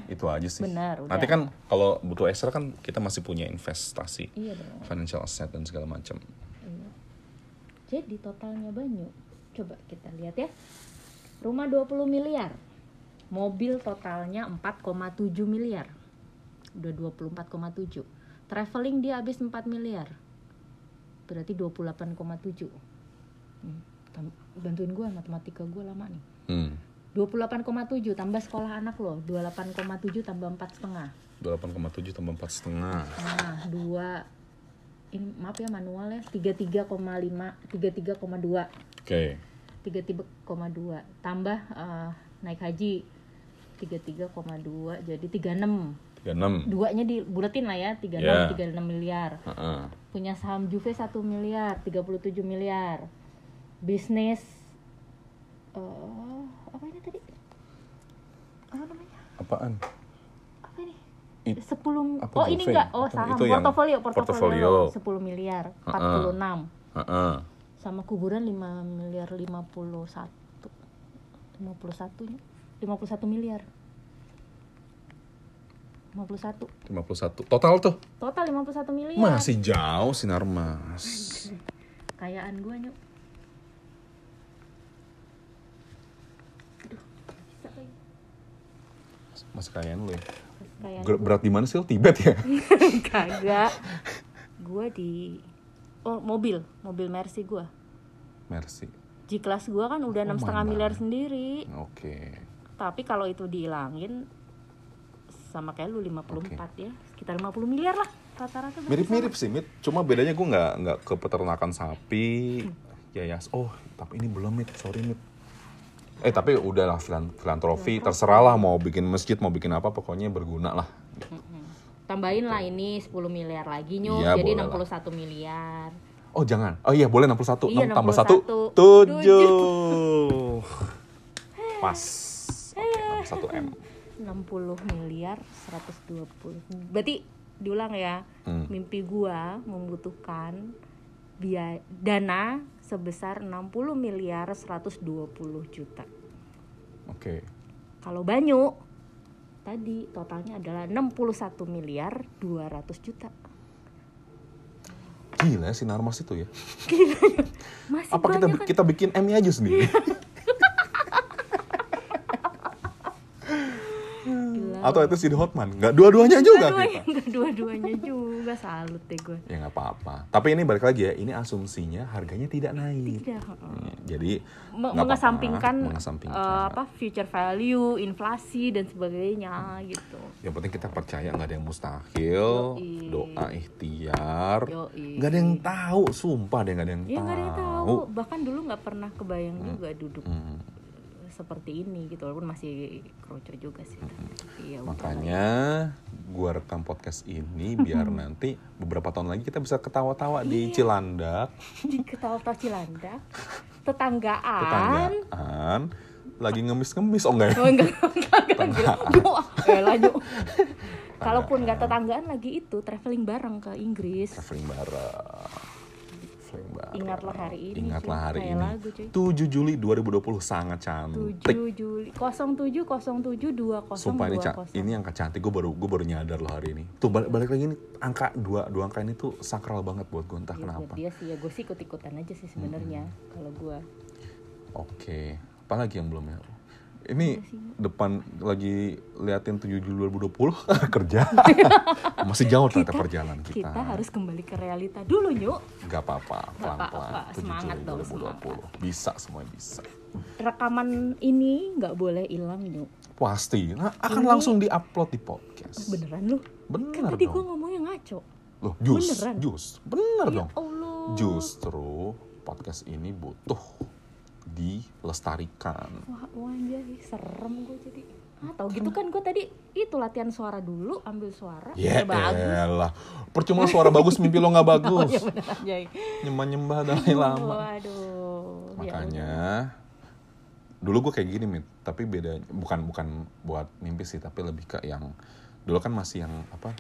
itu aja sih Benar, udah. nanti kan kalau butuh ekstra kan kita masih punya investasi iya financial asset dan segala macam Iya. Jadi totalnya banyak. Coba kita lihat ya. Rumah 20 miliar. Mobil totalnya 4,7 miliar. Udah 24,7. Traveling dia habis 4 miliar. Berarti 28,7. Hmm, bantuin gua matematika gua lama nih. hmm 28,7 tambah sekolah anak lo 28,7 tambah empat setengah. 28,7 tambah empat setengah. Nah dua ini maaf ya manual ya. 33,5 33,2 oke. 33,2 tambah eh, naik haji 33,2 jadi 36 36 duanya dibulatin lah ya 36 Ya. 36 miliar. Heeh. punya saham Juve 1 miliar 37 miliar. Bisnis tadi apa namanya? Apaan? Apa ini? It- 10 apa oh ini enggak. Oh saham. Itu portofolio portofolio. 10 miliar Heeh. 46 Heeh. sama kuburan 5 miliar 51 51 nya 51 miliar. 51 51 total tuh? Total 51 miliar. Masih jauh sinar mas kayaan gua nyuk Aduh, bisa lagi. Masih kayaan lu ya. Kayaan berat di mana sih lo Tibet ya? Kagak. Gua di oh mobil. Mobil Mercy gua. Mercy. G kelas gua kan udah enam Oh, setengah mana? miliar sendiri. Oke. Tapi kalau itu dihilangin sama kayak lu 54 ya. Sekitar 50 miliar lah rata-rata mirip-mirip sih mit. Cuma bedanya gue nggak nggak ke peternakan sapi ya ya. Oh tapi ini belum mit. Sorry mit eh tapi udahlah filan filantropi terserah lah mau bikin masjid mau bikin apa pokoknya berguna lah. Tambahin lah ini 10 miliar lagi nyuk. Iya, jadi boleh lah. 61 miliar. Oh jangan? Oh iya boleh 61 Iya, 6 tambah 61. 1 7 pas. Oke 61 m. 60 miliar 120 berarti diulang ya Hmm. mimpi gua membutuhkan biaya dana sebesar 60 miliar 120 juta. Oke. Kalau Banyu tadi totalnya adalah 61 miliar 200 juta. Gila ya sinar mas itu ya. Masih apa kita kan? kita bikin m aja sendiri Gila. Atau itu si Hotman. Nggak dua-duanya juga enggak dua-duanya juga. Salut deh gue. Ya nggak apa-apa. Tapi ini balik lagi ya ini asumsinya harganya tidak naik. Tidak. Ya, jadi nggak mengesampingkan, mengesampingkan. eh, apa future value, inflasi dan sebagainya gitu. yang penting kita percaya nggak ada yang mustahil. Yoi. doa ikhtiar. Nggak ada yang tahu. Sumpah deh nggak ada yang Ya tahu nggak ada yang tahu. Bahkan dulu nggak pernah kebayang juga duduk. Hmm. Seperti ini gitu, walaupun masih kroco juga sih. Tapi ya makanya gua rekam podcast ini biar nanti beberapa tahun lagi kita bisa ketawa-tawa di Iya. Cilandak di ketawa Cilandak, tetanggaan. tetanggaan lagi ngemis-ngemis oh enggak ya Oh enggak, enggak, enggak, enggak. Lanjut. Kalaupun nggak tetanggaan lagi itu traveling bareng ke Inggris. traveling bareng bareng Ingatlah hari ini. ingatlah cuy. hari ini lagu, cuy. 7 Juli 2020 sangat cantik 7 Juli 07 07 20 Sumpah ini ca- ini angka cantik gue baru gue baru nyadar loh hari ini. Tuh balik, balik lagi ini angka dua dua angka ini tuh sakral banget buat gue entah ya, buat kenapa. dia sih ya gue sih ikut ikutan aja sih sebenarnya kalau gue Oke, apa lagi yang belum ya? Ini depan lagi liatin 7 Juli 2020 kerja. Masih jauh ternyata perjalanan kita. kita harus kembali ke realita dulu nyuk Gak apa-apa, pelan-pelan. apa-apa, 7 semangat Juli dong, 2020. Bisa semuanya bisa. rekaman ini nggak boleh hilang nyuk Pasti. Nah, akan Ini- langsung diupload di podcast. beneran lu Bener kan tadi gue ngomongnya ngaco Loh, jus, beneran. jus. Bener ya dong. Allah Justru podcast ini butuh dilestarikan. wah anjay serem gue jadi ah tau gitu kan gue tadi itu latihan suara dulu ambil suara Ya bagus elah. Percuma suara bagus mimpi lo nggak oh bagus. ya bener anjay Nyembah-nyembah dari lama. waduh ya Makanya dulu gue kayak gini mit, tapi beda bukan bukan buat mimpi sih, tapi lebih ke yang dulu kan masih yang apa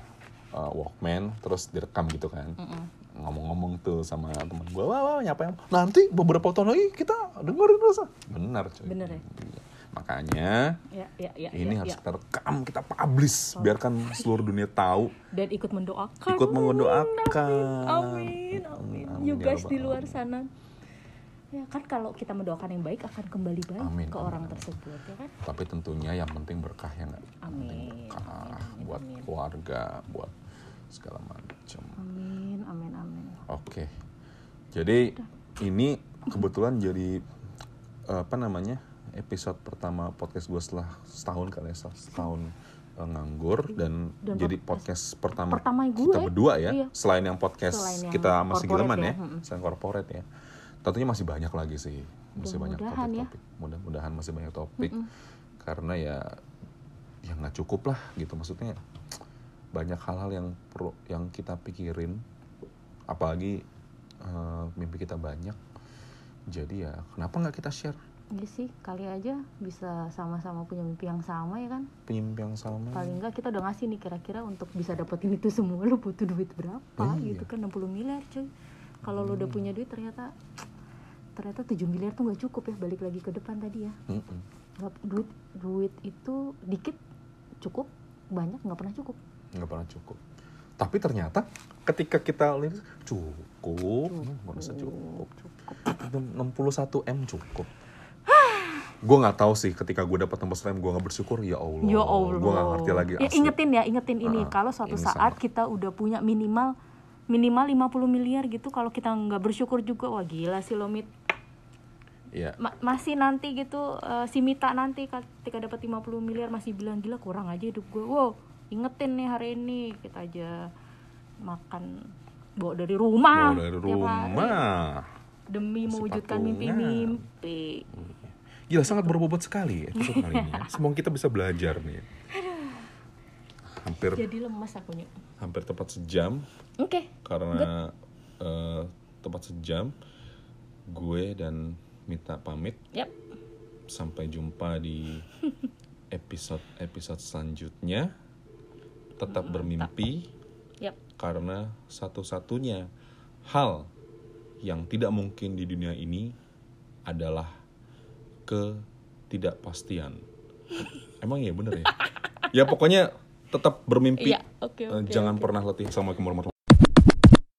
uh, Walkman terus direkam gitu kan. Mm-mm. Ngomong-ngomong tuh sama teman gue, wah, wah nyapa yang nanti beberapa tahun lagi kita dengerin terus. Bener coy. Bener ya? Iya. Makanya ya ya ya ini ya, harus ya. kita rekam, kita publish, biarkan seluruh dunia tahu, dan ikut mendoakan ikut mendoakan. amin amin Amin, you ya guys di luar sana ya kan kalau kita mendoakan yang baik akan kembali baik Amin, ke amin, orang amin. tersebut ya kan Tapi tentunya yang penting berkah ya nggak? Amin, berkah amin, buat amin. keluarga, buat segala macam. amin amin amin Oke. Jadi ini kebetulan jadi apa namanya episode pertama podcast gue setelah setahun kali ya setahun eh, nganggur dan, Dan jadi podcast pertama, pertama gue, kita berdua ya iya. selain yang podcast Selain yang kita masih gileman ya, ya, selain corporate ya tentunya masih banyak lagi sih masih banyak Mudah-mudahan ya. topik-topik mudah-mudahan masih banyak topik karena ya yang nggak cukup lah gitu maksudnya banyak hal-hal yang perlu yang kita pikirin. Apalagi eh, mimpi kita banyak. Jadi ya kenapa nggak kita share? Iya sih kali aja bisa sama-sama punya mimpi yang sama ya kan? Mimpi yang sama. Paling enggak kita udah ngasih nih kira-kira untuk bisa dapetin itu semua lu butuh duit berapa? Iya. gitu kan 60 miliar cuy. Kalau lu udah punya duit ternyata ternyata 7 miliar tuh nggak cukup ya balik lagi ke depan tadi ya. Mm-mm. Nggak- duit duit itu dikit cukup banyak nggak pernah cukup nggak pernah cukup tapi ternyata ketika kita lihat cukup nggak bisa cukup 61 m cukup gue nggak tahu sih ketika gue dapat 61 m gue nggak bersyukur ya allah, Ya Allah. gue nggak ngerti lagi Ya, asli. ingetin ya, ingetin ini. Ah, kalau suatu ini saat sama. kita udah punya minimal minimal 50 miliar gitu, kalau kita nggak bersyukur juga, wah gila sih lo Mit. Iya. ma- masih nanti gitu eh, si Mita nanti ketika dapat 50 miliar masih bilang gila kurang aja hidup gue wow ingetin nih hari ini kita aja makan bawa dari rumah Bawa dari tiap hari. rumah. demi Masih mewujudkan mimpi-mimpi Gila sangat berbobot sekali episode kali ini. ya. Semoga kita bisa belajar nih. Hampir jadi lemas akunya hampir tepat sejam oke karena eh, tepat sejam gue dan Mita pamit yap sampai jumpa di episode episode selanjutnya tetap bermimpi yap. karena satu-satunya hal yang tidak mungkin di dunia ini adalah ketidakpastian. Emang ya bener ya? Ya pokoknya tetap bermimpi. Iya, oke, Eh, oke, jangan oke. pernah letih sama warahmatullahi